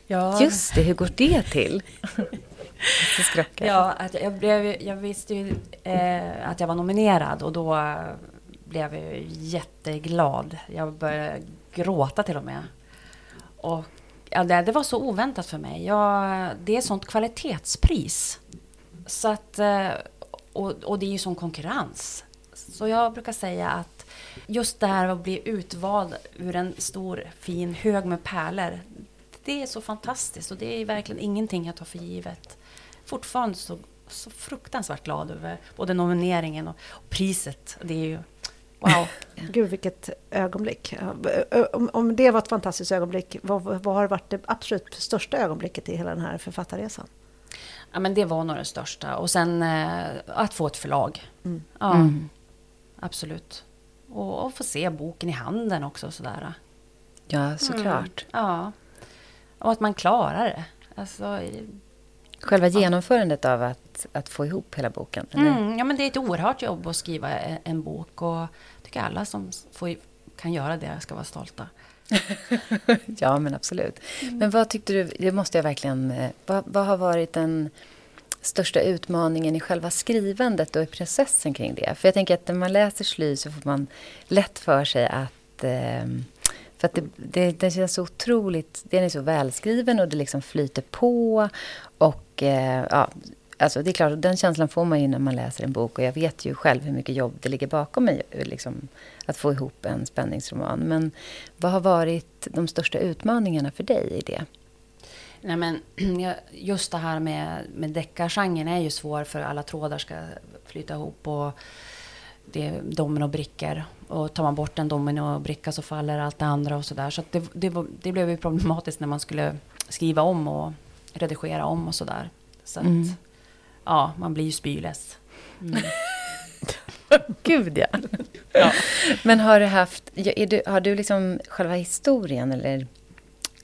Speaker 1: Ja. Just det, hur går det till?
Speaker 3: ja, att jag, blev, jag visste ju eh, att jag var nominerad och då blev jag jätteglad. Jag började gråta till och med. Och ja, det, det var så oväntat för mig. Jag, det är sånt kvalitetspris. Så att, eh, och, och det är ju sån konkurrens. Så jag brukar säga att just det här att bli utvald ur en stor fin hög med pärlor. Det är så fantastiskt och det är verkligen ingenting jag tar för givet. Fortfarande så, så fruktansvärt glad över både nomineringen och, och priset. Det är ju Wow.
Speaker 2: Gud vilket ögonblick. Om, om det var ett fantastiskt ögonblick, vad, vad har varit det absolut största ögonblicket i hela den här författarresan?
Speaker 3: Ja, men det var nog det största. Och sen eh, att få ett förlag. Mm. Ja,
Speaker 1: mm.
Speaker 3: absolut. Och, och, få se boken i handen också. Sådär.
Speaker 1: Ja, såklart.
Speaker 3: Mm. Ja. Och att man klarar det. Alltså,
Speaker 1: Själva genomförandet av att, att få ihop hela boken?
Speaker 3: Mm, ja, men det är ett oerhört jobb att skriva en, bok. Och jag tycker alla som får, kan göra det ska vara stolta.
Speaker 1: ja, men absolut. Mm. Men vad tyckte du, det måste jag verkligen... Eh, vad, vad, har varit den största utmaningen i själva skrivandet och i processen kring det? För jag tänker att när man läser Sly så får man lätt för sig att... Eh, för att det, det, den känns så otroligt... Den är så välskriven och det liksom flyter på. Och eh, ja, alltså det är klart, den känslan får man ju när man läser en bok. Och jag vet ju själv hur mycket jobb det ligger bakom mig, liksom, att få ihop en spänningsroman. Men vad har varit de största utmaningarna för dig i det?
Speaker 3: Nej, men just det här med, med deckargenren är ju svår för alla trådar ska flyta ihop. Och det är dominobrickor. Och tar man bort en dominobricka så faller allt det andra och sådär. Så, så det, det, det, blev ju problematiskt när man skulle skriva om och redigera om och sådär. Så att, mm. Ja, man blir ju spyless. Mm.
Speaker 1: Gud ja. ja. Men har du haft, du, har du liksom själva historien eller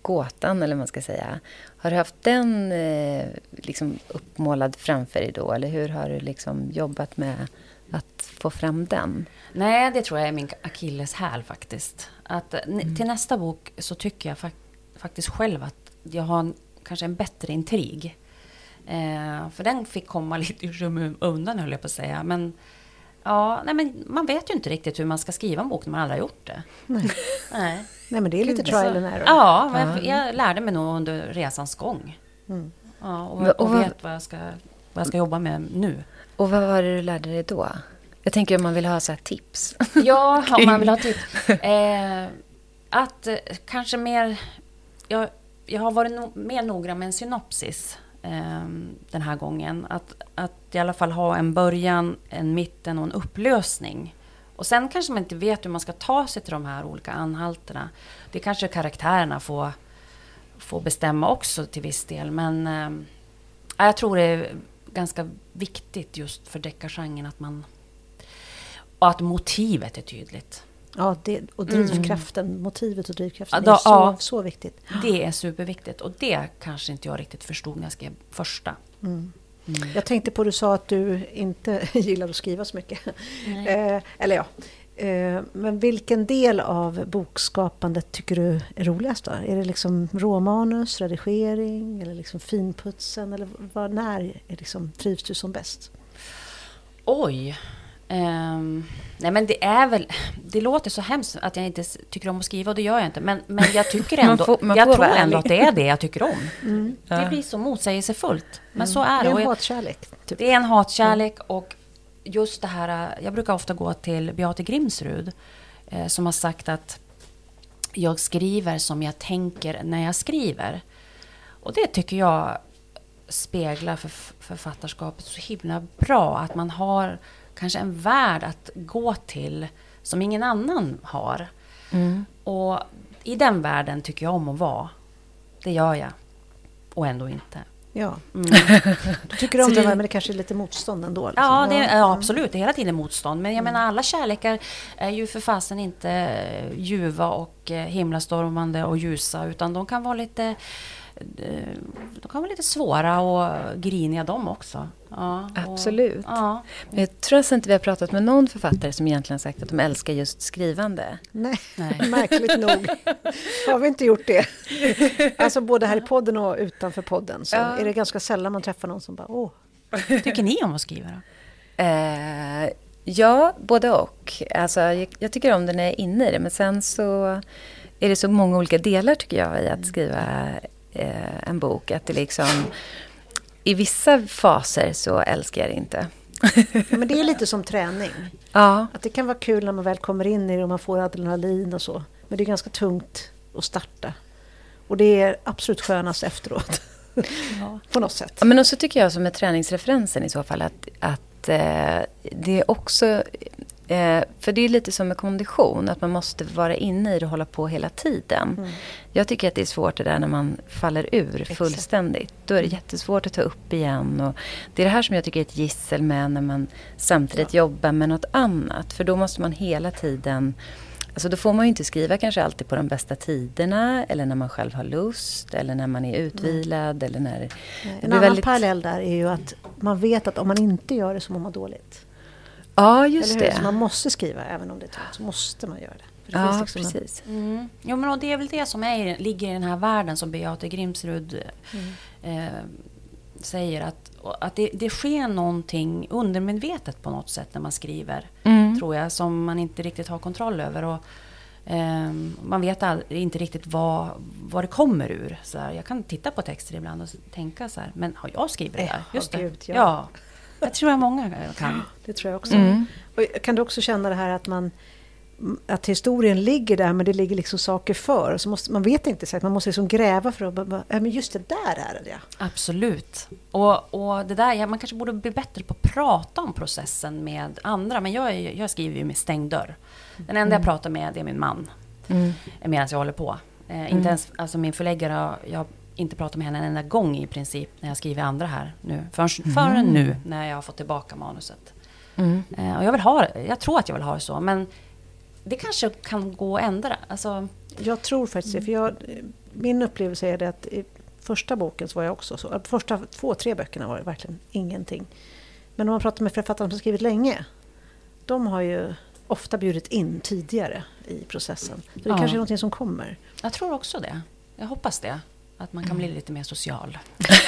Speaker 1: gåtan eller vad man ska säga. Har du haft den eh, liksom uppmålad framför dig då? Eller hur har du liksom jobbat med att få fram den?
Speaker 3: Nej, det tror jag är min akilleshäl faktiskt. Att, mm. Till nästa bok så tycker jag fak faktiskt själv att jag har en, kanske en bättre intrig. Eh, för den fick komma lite i skymundan höll jag på att säga. Men, ja, nej, men man vet ju inte riktigt hur man ska skriva en bok när man aldrig har gjort det.
Speaker 2: Nej. nej. nej men det är lite trial and error.
Speaker 3: Ja, men jag, jag lärde mig nog under resans gång. Mm. Ja, och, och, och vet vad jag, ska, vad jag ska jobba med nu.
Speaker 1: Och vad var det du lärde dig då? Jag tänker om man vill ha så tips.
Speaker 3: Ja, om man vill ha tips. Eh, att eh, kanske mer... Jag, jag har varit no, mer noggrann med en synopsis Ehm, den här gången. Att, att i alla fall ha en början, en mitten och en upplösning. Och sen kanske man inte vet hur man ska ta sig till de här olika anhalterna. Det kanske karaktärerna får, får bestämma också till viss del. Men äh, jag tror det är ganska viktigt just för deckargenren att man... Och att motivet är tydligt.
Speaker 2: Ja, det, och drivkraften, mm. motivet och drivkraften ja, är så, ja, så viktigt.
Speaker 3: Det är superviktigt och det kanske inte jag riktigt förstod när jag skrev första.
Speaker 2: Mm. Mm. Jag tänkte på, du sa att du inte gillar att skriva så mycket. Eh, eller ja. Eh, men vilken del av bokskapandet tycker du är roligast då? Är det liksom råmanus, redigering eller liksom finputsen? Eller var, när är liksom, trivs du som bäst?
Speaker 3: Oj! Um, Nej men det är väl, det låter så hemskt att jag inte tycker om att skriva och det gör jag inte. Men, men jag tycker
Speaker 1: Man
Speaker 3: ändå,
Speaker 1: får- man
Speaker 3: jag tror ändå att det är det jag tycker om.
Speaker 1: Ja.
Speaker 3: Det blir så motsägelsefullt. Men så
Speaker 2: Det
Speaker 3: är det.
Speaker 2: är
Speaker 3: Och
Speaker 2: en hatkärlek. Typ.
Speaker 3: det är en hatkärlek och just det här, jag brukar ofta gå till Beate Grimsrud eh, som har sagt att jag skriver som jag tänker när jag skriver. Och det tycker jag speglar för författarskapet så himla bra. Att man har kanske en värld att gå till som ingen annan har.
Speaker 1: Mm.
Speaker 3: Och i den världen tycker jag om att vara. Det gör jag. Och ändå inte.
Speaker 2: Ja.
Speaker 3: Mm.
Speaker 2: Du tycker om det, men det kanske är lite motstånd ändå? Liksom.
Speaker 3: Ja, det,
Speaker 2: Mm.
Speaker 3: ja, absolut. Det är hela tiden motstånd. Men jag menar, alla kärlekar är ju för fasen inte ljuva och eh, himlastormande och ljusa. Utan de kan vara lite, de kan vara lite svåra och griniga de också. Ja, och,
Speaker 1: Absolut.
Speaker 3: Ja.
Speaker 1: Men jag tror alltså inte vi har pratat med någon författare som egentligen sagt att de älskar just skrivande.
Speaker 2: Nej,
Speaker 3: Nej.
Speaker 2: märkligt nog har vi inte gjort det. Alltså både här i podden och utanför podden så
Speaker 1: Ja.
Speaker 2: är det ganska sällan man träffar någon som bara åh,
Speaker 3: Tycker ni om att skriva då?
Speaker 1: Eh, ja, både och. Alltså, jag, jag tycker om det när jag är inne i det, men sen så är det så många olika delar tycker jag i att skriva eh, en bok. Att det liksom, I vissa faser så älskar jag det inte.
Speaker 2: Ja, men det är lite som träning.
Speaker 1: Ja,
Speaker 2: Att det kan vara kul när man väl kommer in i det och man får adrenalin och så. Men det är ganska tungt att starta. Och det är absolut skönast efteråt.
Speaker 3: Ja.
Speaker 2: På något sätt.
Speaker 1: Ja, men också tycker jag som med träningsreferensen i så fall att, att eh, det är också... Eh, för det är lite som med kondition, att man måste vara inne i det och hålla på hela tiden.
Speaker 2: Mm.
Speaker 1: Jag tycker att det är svårt det där när man faller ur
Speaker 2: Exakt.
Speaker 1: fullständigt. Då är det jättesvårt att ta upp igen. Och det är det här som jag tycker är ett gissel med när man samtidigt jobbar med något annat. För då måste man hela tiden... Alltså då får man ju inte skriva kanske alltid på de bästa tiderna eller när man själv har lust eller när man är utvilad eller när...
Speaker 2: En annan
Speaker 1: väldigt-
Speaker 2: parallell där är ju att man vet att om man inte gör det så mår man dåligt.
Speaker 1: Ja, just det.
Speaker 2: Så man måste skriva även om det är tungt. Så måste man göra det. För det
Speaker 1: Ja,
Speaker 2: liksom en-
Speaker 1: precis.
Speaker 3: Mm. Jo, men och det är väl det som är, ligger i den här världen som Beate Grimsrud eh, säger. Att, att det, det sker någonting undermedvetet på något sätt när man skriver.
Speaker 1: Mm.
Speaker 3: Tror jag, som man inte riktigt har kontroll över. Och, ehm, man vet all, inte riktigt vad, vad det kommer ur. Så här, jag kan titta på texter ibland och tänka så här, men har jag skrivit det
Speaker 2: Eh,
Speaker 3: där? Just det.
Speaker 2: gud, ja.
Speaker 3: ja. Jag tror jag många kan.
Speaker 2: Det tror jag också.
Speaker 1: Mm.
Speaker 2: Och kan du också känna det här att man att historien ligger där men det ligger liksom saker för. Så måste, man vet inte exakt, man måste liksom gräva för att... bara, Ja, men just det där är det.
Speaker 3: Absolut. Och, och det där, ja, man kanske borde bli bättre på att prata om processen med andra. Men jag, är, jag skriver ju med stängd dörr. Den enda jag pratar med är min man.
Speaker 1: Mm.
Speaker 3: Medan jag håller på. Eh, inte ens, alltså min förläggare, jag inte pratat med henne en enda gång i princip när jag skriver andra här nu. Förrän, Förrän nu när jag har fått tillbaka manuset.
Speaker 1: Mm.
Speaker 3: Eh, och jag vill ha jag tror att jag vill ha det så. Men det kanske kan gå att ändra. Alltså,
Speaker 2: Jag tror faktiskt det. För jag, min upplevelse är det att i första boken så var jag också så. Första två, tre böckerna var det verkligen ingenting. Men om man pratar med författare som har skrivit länge. De har ju ofta bjudit in tidigare i processen. Så det
Speaker 3: Ja.
Speaker 2: kanske är någonting som kommer.
Speaker 3: jag tror också det. Jag hoppas det. Att man kan bli lite mer social.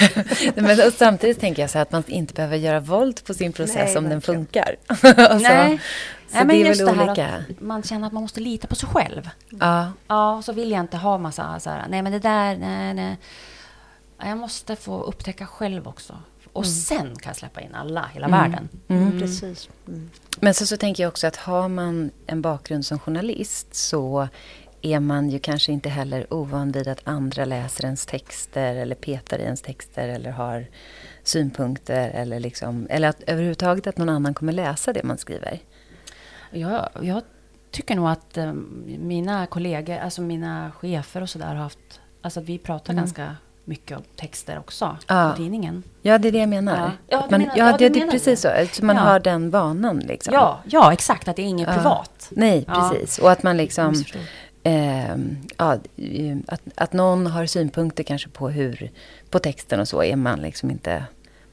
Speaker 1: Men och samtidigt tänker jag så här att man inte behöver göra våld på sin process
Speaker 2: Nej,
Speaker 1: om den funkar. alltså,
Speaker 3: Nej.
Speaker 1: Så
Speaker 3: Nej, men
Speaker 1: det är
Speaker 3: just
Speaker 1: väl
Speaker 3: det här
Speaker 1: olika.
Speaker 3: att man känner att man måste lita på sig själv.
Speaker 1: Ja,
Speaker 3: Ja, så vill jag inte ha massa så här, nej men det där, nej, nej. Ja, Jag måste få upptäcka själv också. Och sen kan jag släppa in alla, hela världen.
Speaker 2: Mm. Precis. Mm.
Speaker 1: Men så, så tänker jag också att har man en bakgrund som journalist så är man ju kanske inte heller ovan vid att andra läser ens texter eller petar i ens texter eller har synpunkter eller liksom, eller att överhuvudtaget att någon annan kommer läsa det man skriver.
Speaker 3: Jag, jag tycker nog att eh, mina kollegor, alltså mina chefer och sådär har haft, alltså att vi pratar ganska mycket om texter också
Speaker 1: Ja.
Speaker 3: i tidningen.
Speaker 1: Ja, det är det jag menar.
Speaker 3: Ja. Ja,
Speaker 1: Att
Speaker 3: du
Speaker 1: man,
Speaker 3: menar-
Speaker 1: ja,
Speaker 3: ja,
Speaker 1: det, är precis
Speaker 3: det.
Speaker 1: så. Så man
Speaker 3: Ja.
Speaker 1: har den vanan liksom.
Speaker 3: Ja, ja, exakt, att det är inget privat.
Speaker 1: Nej, precis. Och att man liksom... Ehm, ja, eh, att, att någon har synpunkter kanske på hur... På texten och så är man liksom inte...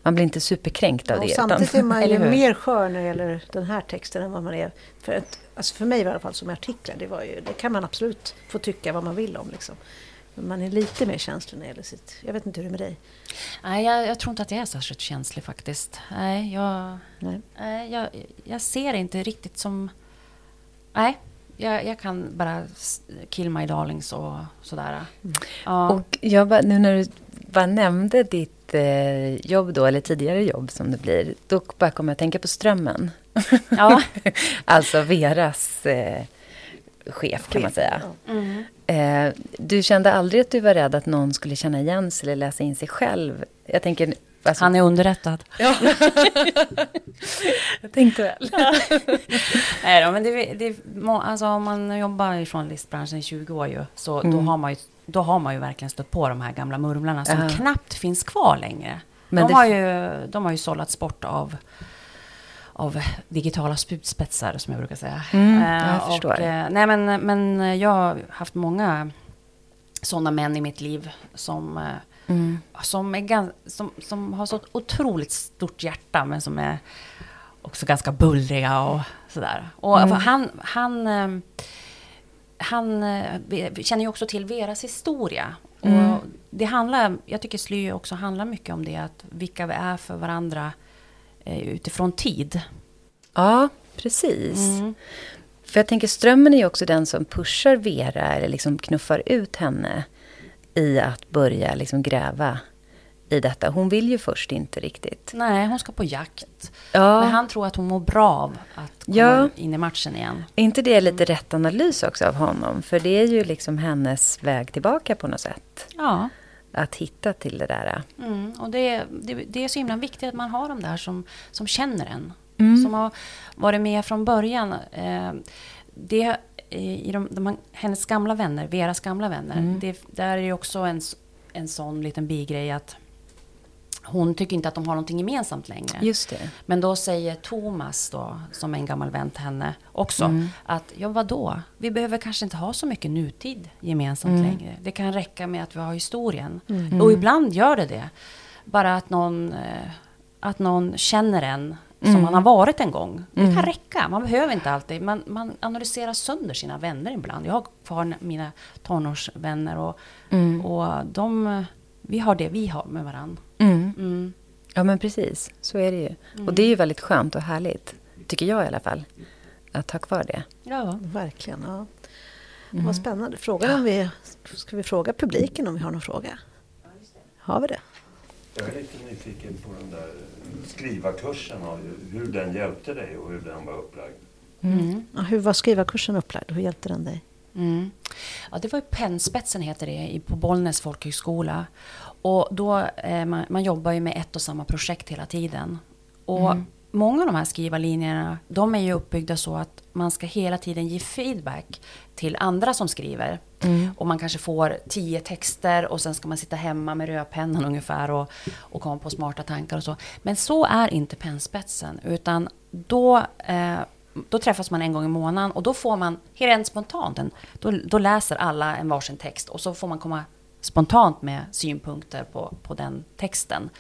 Speaker 1: Man blir inte superkränkt av
Speaker 2: Och
Speaker 1: det.
Speaker 2: samtidigt är man ju mer skör när det gäller den här texten än vad man är. För, att, alltså för mig i alla fall som artiklar, det, var ju, det kan man absolut få tycka vad man vill om. Liksom. Men man är lite mer känslig när det gäller sitt... Jag vet inte hur det är med dig.
Speaker 3: Nej, jag, jag tror inte att jag är särskilt känslig faktiskt. Nej, jag,
Speaker 2: Nej.
Speaker 3: nej, jag, jag ser det inte riktigt som... Nej, jag, jag kan bara kill my darlings och sådär. Mm. Ja.
Speaker 1: Och jag bara, nu när du bara nämnde ditt eh, jobb då, eller tidigare jobb som det blir, då bara kom jag att tänka på Strömmen. Ja. alltså Veras eh, chef kan man säga. Mm. Eh, du kände aldrig att du var rädd att någon skulle känna igen sig eller läsa in sig själv? Jag tänker
Speaker 3: Alltså, Han är underrättad. Ja.
Speaker 1: jag tänkte väl.
Speaker 3: Nej då, men det, det, alltså, om man jobbar i journalistbranschen i 20 år ju, så mm. då, har man ju, då har man ju verkligen stött på de här gamla murmlarna som uh knappt finns kvar längre. Men de, har ju, de har ju sållats bort av av digitala spjutspetsar, som jag brukar säga.
Speaker 1: Mm, jag uh, förstår. Och,
Speaker 3: uh, nej, men, men jag har haft många sådana män i mitt liv som uh, Mm. Som, är, som, som har så otroligt stort hjärta, men som är också ganska bullriga och sådär. Och mm. han, han, eh, han eh, känner ju också till Veras historia. Mm. Och det handlar, jag tycker Sly också handlar mycket om det, att vilka vi är för varandra eh, utifrån tid.
Speaker 1: Ja, precis. Mm. För jag tänker Strömmen är ju också den som pushar Vera, eller liksom knuffar ut henne i att börja liksom gräva i detta. Hon vill ju först inte riktigt.
Speaker 3: Nej, hon ska på jakt. Ja. Men han tror att hon mår bra av att komma ja. in i matchen igen.
Speaker 1: Är inte det lite rätt analys också av honom? För det är ju liksom hennes väg tillbaka på något sätt.
Speaker 3: Ja.
Speaker 1: Att hitta till det där.
Speaker 3: Mm, och det, det, det, är så himla viktigt att man har de där som, som känner en. Mm. Som har varit med från början. Eh, det i de, de, hennes gamla vänner, Veras gamla vänner, mm. det, där är det också en, en sån liten bigrej att hon tycker inte att de har någonting gemensamt längre.
Speaker 1: Just det.
Speaker 3: Men då säger Thomas, då, som är en gammal vän till henne, också mm. att ja, vadå? Vi behöver kanske inte ha så mycket nutid gemensamt mm. längre. Det kan räcka med att vi har historien. Mm. Och ibland gör det det. Bara att någon, eh, att någon känner en mm. som man har varit en gång. Det kan mm. räcka. Man behöver inte alltid. Man, man analyserar sönder sina vänner ibland. Jag har kvar mina tonårsvänner och, mm. och de, vi har det vi har med varandra.
Speaker 1: Mm. Mm. Ja, men precis. Så är det ju. Och det är ju väldigt skönt och härligt, tycker jag i alla fall, att ha kvar det.
Speaker 2: Ja, verkligen. Ja. Mm. Vad spännande. Frågan om vi, ska vi fråga publiken om vi har någon fråga? Har vi det?
Speaker 4: Jag är lite nyfiken på den där skrivarkursen och hur den hjälpte dig och hur den var upplagd.
Speaker 2: Mm. Ja, hur var skrivarkursen upplagd hur hjälpte den dig?
Speaker 3: Mm. Ja, det var ju Pennspetsen heter det på Bollnäs folkhögskola. Och då, eh, man, man, jobbar ju med ett och samma projekt hela tiden. Och mm många av de här skrivarlinjerna, de är ju uppbyggda så att man ska hela tiden ge feedback till andra som skriver. Mm. Och man kanske får tio texter och sen ska man sitta hemma med rödpennan ungefär och, och komma på smarta tankar och så. Men så är inte pennspetsen, utan då, eh, då träffas man en gång i månaden och då får man, helt spontant, en, då, då läser alla en varsin text och så får man komma spontant med synpunkter på, på den texten.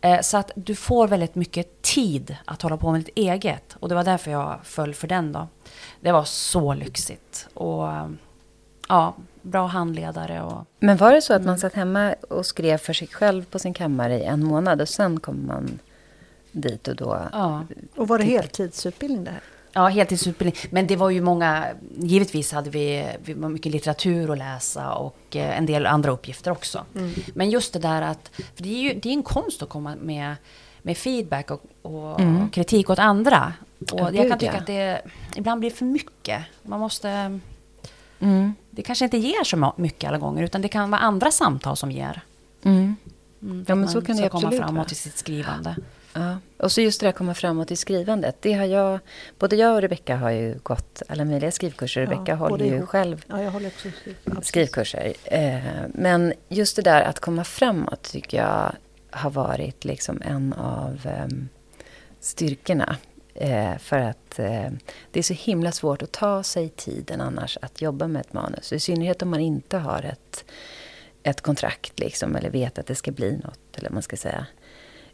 Speaker 3: Eh, så att du får väldigt mycket tid att hålla på med ditt eget. Och det var därför jag föll för den då. Det var så lyxigt. Och ja, bra handledare. Och,
Speaker 1: Men var det så att man satt hemma och skrev för sig själv på sin kammare i en månad och sen kom man dit och då...
Speaker 2: Ja. Och var det heltidsutbildning det här?
Speaker 3: Ja, heltidsutbildning. Men det var ju många, givetvis hade vi, vi var mycket litteratur att läsa och eh, en del andra uppgifter också. Mm. Men just det där att, för det är ju det är en konst att komma med, med feedback och, och mm. kritik åt andra. Och ja, jag kan tycka ja. att det ibland blir för mycket. Man måste... Mm. Det kanske inte ger så mycket alla gånger, utan det kan vara andra samtal som ger.
Speaker 1: Mm. Mm, ja, men så kan det absolut
Speaker 3: komma framåt i sitt skrivande.
Speaker 1: Ja. Och så just det där komma framåt i skrivandet. Det har jag, både jag och Rebecka har ju gått alla möjliga skrivkurser. Ja, Rebecka håller ju ihop. själv
Speaker 2: ja, jag håller också
Speaker 1: skrivkurser. Eh, men just det där att komma framåt tycker jag har varit liksom en av eh, styrkorna. Eh, för att eh, det är så himla svårt att ta sig tiden annars att jobba med ett manus. I synnerhet om man inte har ett, ett kontrakt liksom, eller vet att det ska bli något. Eller man ska säga.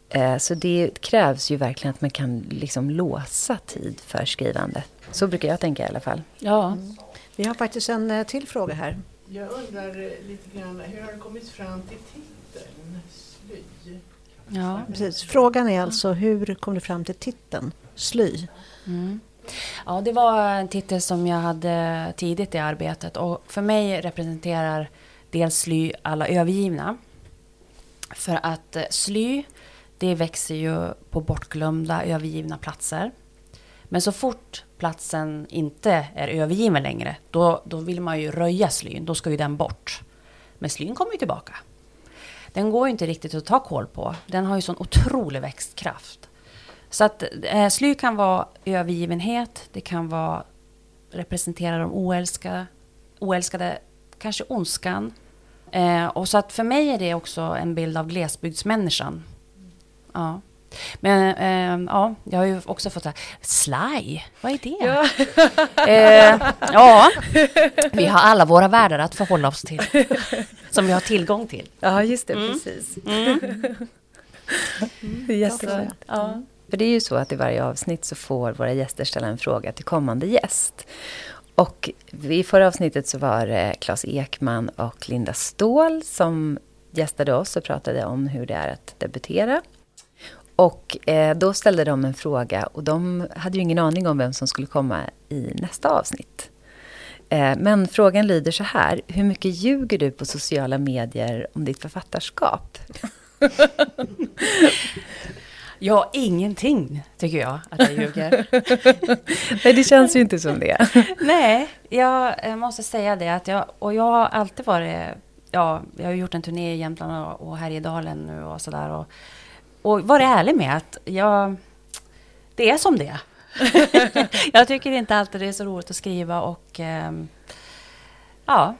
Speaker 1: Eh, så det krävs ju verkligen att man kan liksom låsa tid för skrivande. Så brukar jag tänka i alla fall.
Speaker 2: Ja. Mm. Vi har faktiskt en eh, till fråga här.
Speaker 5: Jag undrar eh, lite grann, hur har det kommit fram till titeln Sly?
Speaker 2: Ja, precis. Frågan är alltså hur kom du fram till titeln Sly? Mm.
Speaker 3: Ja, det var en titel som jag hade tidigt i arbetet och för mig representerar dels sly alla övergivna. För att sly, det växer ju på bortglömda, övergivna platser. Men så fort platsen inte är övergiven längre, då, då vill man ju röja slyn. Då ska ju den bort. Men slyn kommer ju tillbaka. Den går ju inte riktigt att ta koll på. Den har ju sån otrolig växtkraft. Så att eh, sly kan vara övergivenhet, det kan vara representera de oälskade, oälskade kanske ondskan. Eh, och så att för mig är det också en bild av glesbygdsmänniskan. Ja. Men eh, ja, jag har ju också fått här, sly, vad är det?
Speaker 1: Ja.
Speaker 3: Eh, ja, vi har alla våra världar att förhålla oss till. Som vi har tillgång till.
Speaker 1: Ja, just det,
Speaker 3: Mm.
Speaker 1: precis.
Speaker 3: Mm.
Speaker 1: Det är jättefint. Ja. För det är ju så att i varje avsnitt så får våra gäster ställa en fråga till kommande gäst. Och i förra avsnittet så var det Claes Ekman och Linda Ståhl som gästade oss och pratade om hur det är att debutera. Och eh, då ställde de en fråga och de hade ju ingen aning om vem som skulle komma i nästa avsnitt. Eh, men frågan lyder så här, hur mycket ljuger du på sociala medier om ditt författarskap?
Speaker 3: Ja, ingenting tycker jag att jag ljuger.
Speaker 1: Nej, det känns ju inte som det.
Speaker 3: Nej, jag måste säga det att jag, och jag har alltid varit, ja, jag har gjort en turné i Jämtland och, och Härjedalen nu och sådär och, och varit ärlig med att jag, det är som det är. jag tycker inte alltid det är så roligt att skriva och ehm, ja,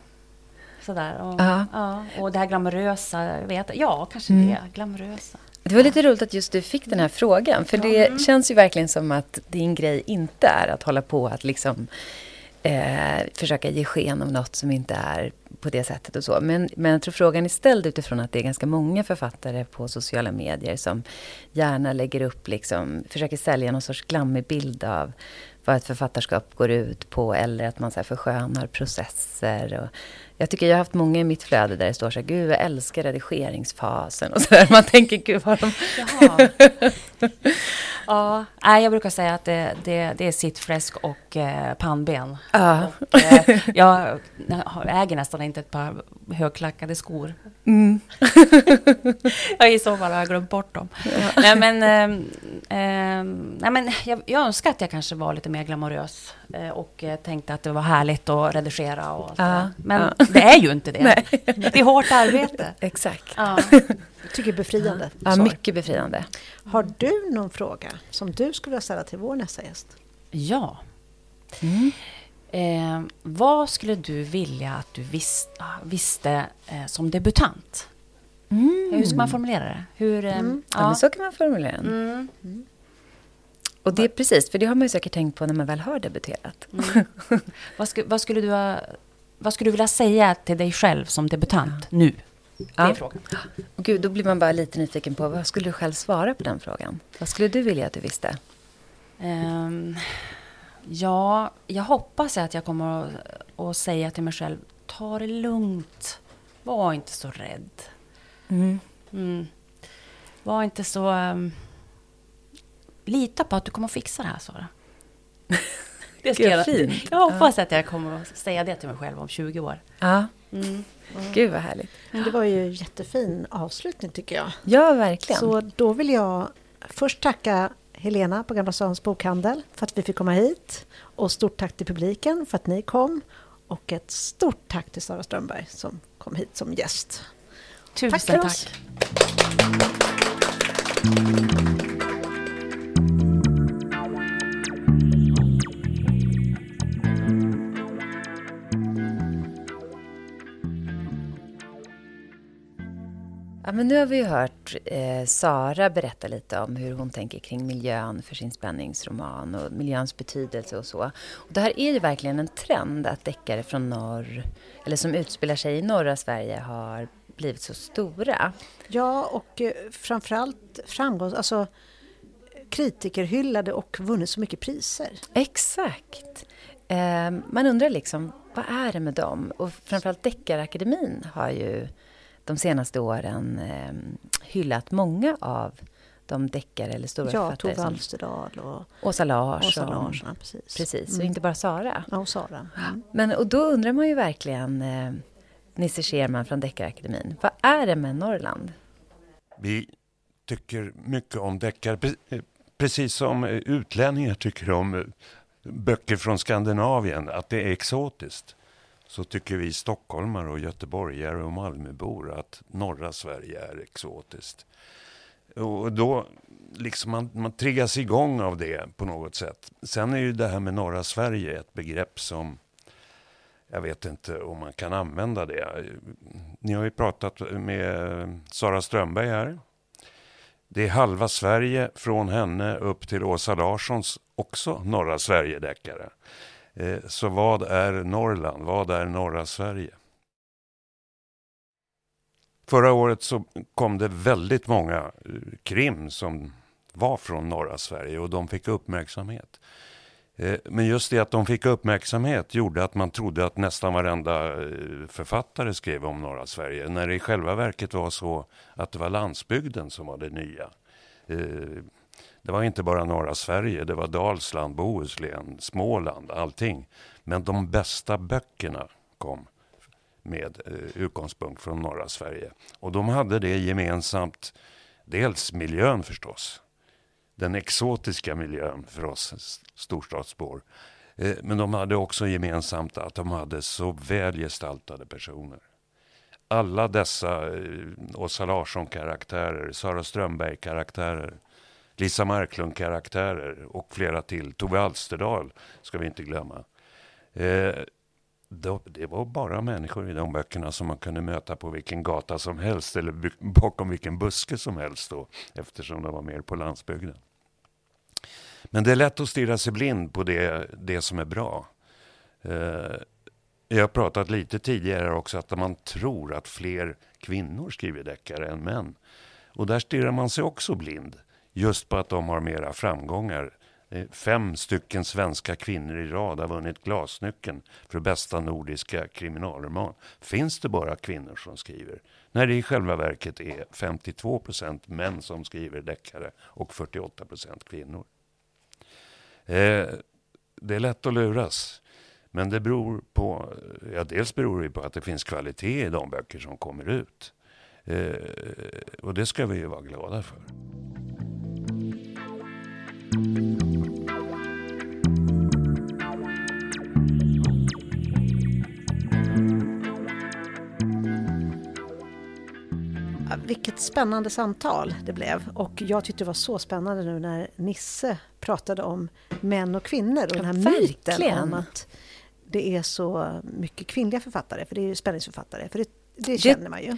Speaker 3: sådär. Och,
Speaker 1: Ja.
Speaker 3: ja, och det här glamorösa, vet, ja, kanske
Speaker 1: Mm.
Speaker 3: det, glamorösa.
Speaker 1: Det var lite roligt att just du fick den här frågan. För det känns ju verkligen som att din grej inte är att hålla på att liksom eh, försöka ge sken av något som inte är på det sättet och så. Men, men jag tror frågan är ställd utifrån att det är ganska många författare på sociala medier som gärna lägger upp, liksom, försöker sälja någon sorts glammig bild av vad ett författarskap går ut på eller att man så här förskönar processer. Och jag tycker jag har haft många i mitt flöde där det står så här, gud jag älskar redigeringsfasen och så där. Man tänker, gud vad de...
Speaker 3: Jaha. ja, nej, jag brukar säga att det, det, det är sittfläsk och eh, pannben.
Speaker 1: Ja.
Speaker 3: Och, eh, jag äger nästan inte ett par högklackade skor.
Speaker 1: Mm.
Speaker 3: Jag i så fall har jag glömt bort dem. Nej, men, ehm, ehm, nej, men jag, jag önskar att jag kanske var lite mer glamorös eh, och eh, tänkte att det var härligt att redigera och allt
Speaker 1: Ja.
Speaker 3: Men
Speaker 1: ja.
Speaker 3: det är ju inte det.
Speaker 1: Nej.
Speaker 3: Det är hårt arbete.
Speaker 1: Exakt.
Speaker 3: Ja.
Speaker 2: Jag tycker befriande
Speaker 1: Ja,
Speaker 2: svar.
Speaker 1: mycket befriande.
Speaker 2: Har du någon fråga som du skulle vilja ställa till vår nästa gäst?
Speaker 3: ja.
Speaker 1: Mm.
Speaker 3: Eh, vad skulle du vilja att du vis, ah, visste eh, som debutant? Hur ska man formulera det? Hur, eh,
Speaker 2: Mm.
Speaker 1: Ja, så kan man formulera den.
Speaker 3: Mm.
Speaker 1: Och det är precis, för det har man ju säkert tänkt på när man väl har debuterat.
Speaker 3: Vad, sku, vad, skulle du ha, vad skulle du vilja säga till dig själv som debutant nu? Det är
Speaker 1: Ja.
Speaker 3: frågan.
Speaker 1: Och gud, då blir man bara lite nyfiken på, vad skulle du själv svara på den frågan? Vad skulle du vilja att du visste?
Speaker 3: Ehm, ja, jag hoppas att jag kommer att, att säga till mig själv, ta det lugnt. Var inte så rädd. Mm. Var inte så... ehm, lita på att du kommer att fixa det här, Sara. Det
Speaker 1: Gud,
Speaker 3: jag-
Speaker 1: fint.
Speaker 3: Jag hoppas att jag kommer att säga det till mig själv om 20 år.
Speaker 1: Ja,
Speaker 3: Mm.
Speaker 1: gud vad härligt.
Speaker 2: Det var ju jättefin avslutning tycker jag.
Speaker 1: Ja, verkligen.
Speaker 2: Så då vill jag först tacka Helena på Gamla Stans bokhandel för att vi fick komma hit. Och stort tack till publiken för att ni kom. Och ett stort tack till Sara Strömberg som kom hit som gäst.
Speaker 3: Tusen
Speaker 2: Tack för oss.
Speaker 3: tack.
Speaker 1: Ja, men nu har vi ju hört eh, Sara berätta lite om hur hon tänker kring miljön för sin spänningsroman och miljöns betydelse och så. Och det här är ju verkligen en trend att deckare från norr, eller som utspelar sig i norra Sverige, har blivit så stora.
Speaker 2: Ja, och eh, framförallt framgångs... Alltså, kritikerhyllade och vunnit så mycket priser.
Speaker 1: Exakt. Eh, man undrar liksom, vad är det med dem? Och framförallt Deckarakademin har ju de senaste åren eh, hyllat många av de deckare eller stora
Speaker 2: Ja,
Speaker 1: författare
Speaker 2: Tove Alsterdal och
Speaker 1: Åsa Lars.
Speaker 2: Åsa
Speaker 1: och,
Speaker 2: Larsson. ja, Precis.
Speaker 1: Precis, och
Speaker 2: Mm.
Speaker 1: inte bara Sara.
Speaker 2: Ja, och Sara. Mm.
Speaker 1: Men, och då undrar man ju verkligen, eh, Nisse Scherman från Deckarakademin, vad är det med Norrland?
Speaker 4: Vi tycker mycket om deckare, pre- precis som utlänningar tycker om eh, böcker från Skandinavien, att det är exotiskt. Så tycker vi stockholmare och göteborgare och Malmöbor att norra Sverige är exotiskt. Och då liksom man, man triggas igång av det på något sätt. Sen är ju det här med norra Sverige ett begrepp som jag vet inte om man kan använda det. Ni har ju pratat med Sara Strömberg här. Det är halva Sverige från henne upp till Åsa Larssons, också norra Sverige-deckare. Eh, så vad är Norrland? Vad är norra Sverige? Förra året så kom det väldigt många eh, krim som var från norra Sverige och de fick uppmärksamhet. Eh, men just det att de fick uppmärksamhet gjorde att man trodde att nästan varenda författare skrev om norra Sverige. När det i själva verket var så att det var landsbygden som var det nya. Det var inte bara norra Sverige, det var Dalsland, Bohuslän, Småland, allting. Men de bästa böckerna kom med eh, utgångspunkt från norra Sverige. Och de hade det gemensamt, dels miljön förstås, den exotiska miljön för oss storstadsbor. Eh, Men de hade också gemensamt att de hade så väl gestaltade personer. Alla dessa eh, Åsa Larsson-karaktärer, Sara Strömberg-karaktärer, Lisa Marklund-karaktärer och flera till. Tove Alsterdal ska vi inte glömma. Eh, då- Det var bara människor i de böckerna som man kunde möta på vilken gata som helst eller bakom vilken buske som helst då, eftersom de var mer på landsbygden. Men det är lätt att stirra sig blind på det, det som är bra. Eh, Jag har pratat lite tidigare också att man tror att fler kvinnor skriver deckare än män. Och där stirrar man sig också blind. Just på att de har mera framgångar. Fem stycken svenska kvinnor i rad har vunnit Glasnyckeln för bästa nordiska kriminalroman. Finns det bara kvinnor som skriver? När det i själva verket är 52 procent män som skriver deckare och 48 procent kvinnor. Eh, det är lätt att luras. Men det beror på, ja dels beror det på att det finns kvalitet i de böcker som kommer ut. Eh, och det ska vi ju vara glada för.
Speaker 2: Ja, Vilket spännande samtal det blev. Och jag tyckte det var så spännande nu när Nisse pratade om män och kvinnor och
Speaker 1: Ja,
Speaker 2: den här myten
Speaker 1: verkligen.
Speaker 2: om att det är så mycket kvinnliga författare, för det är ju spänningsförfattare, för det, det känner man ju.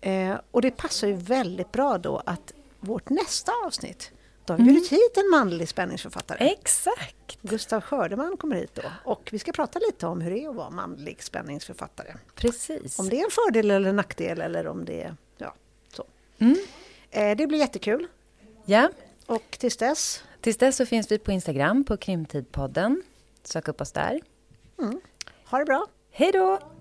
Speaker 2: Eh, och det passar ju väldigt bra då att vårt nästa avsnitt, då har vi bjudit hit en manlig spänningsförfattare.
Speaker 1: Exakt,
Speaker 2: Gustav Skördeman kommer hit då och vi ska prata lite om hur det är att vara manlig spänningsförfattare.
Speaker 1: precis.
Speaker 2: Om det är en fördel eller en nackdel eller om det är ja, så.
Speaker 1: Mm.
Speaker 2: Eh, det blir jättekul.
Speaker 1: Ja,
Speaker 2: Och tills dess,
Speaker 1: tills dess så finns vi på Instagram på Krimtidpodden. Sök upp oss där.
Speaker 2: ha det bra!
Speaker 1: Hej då!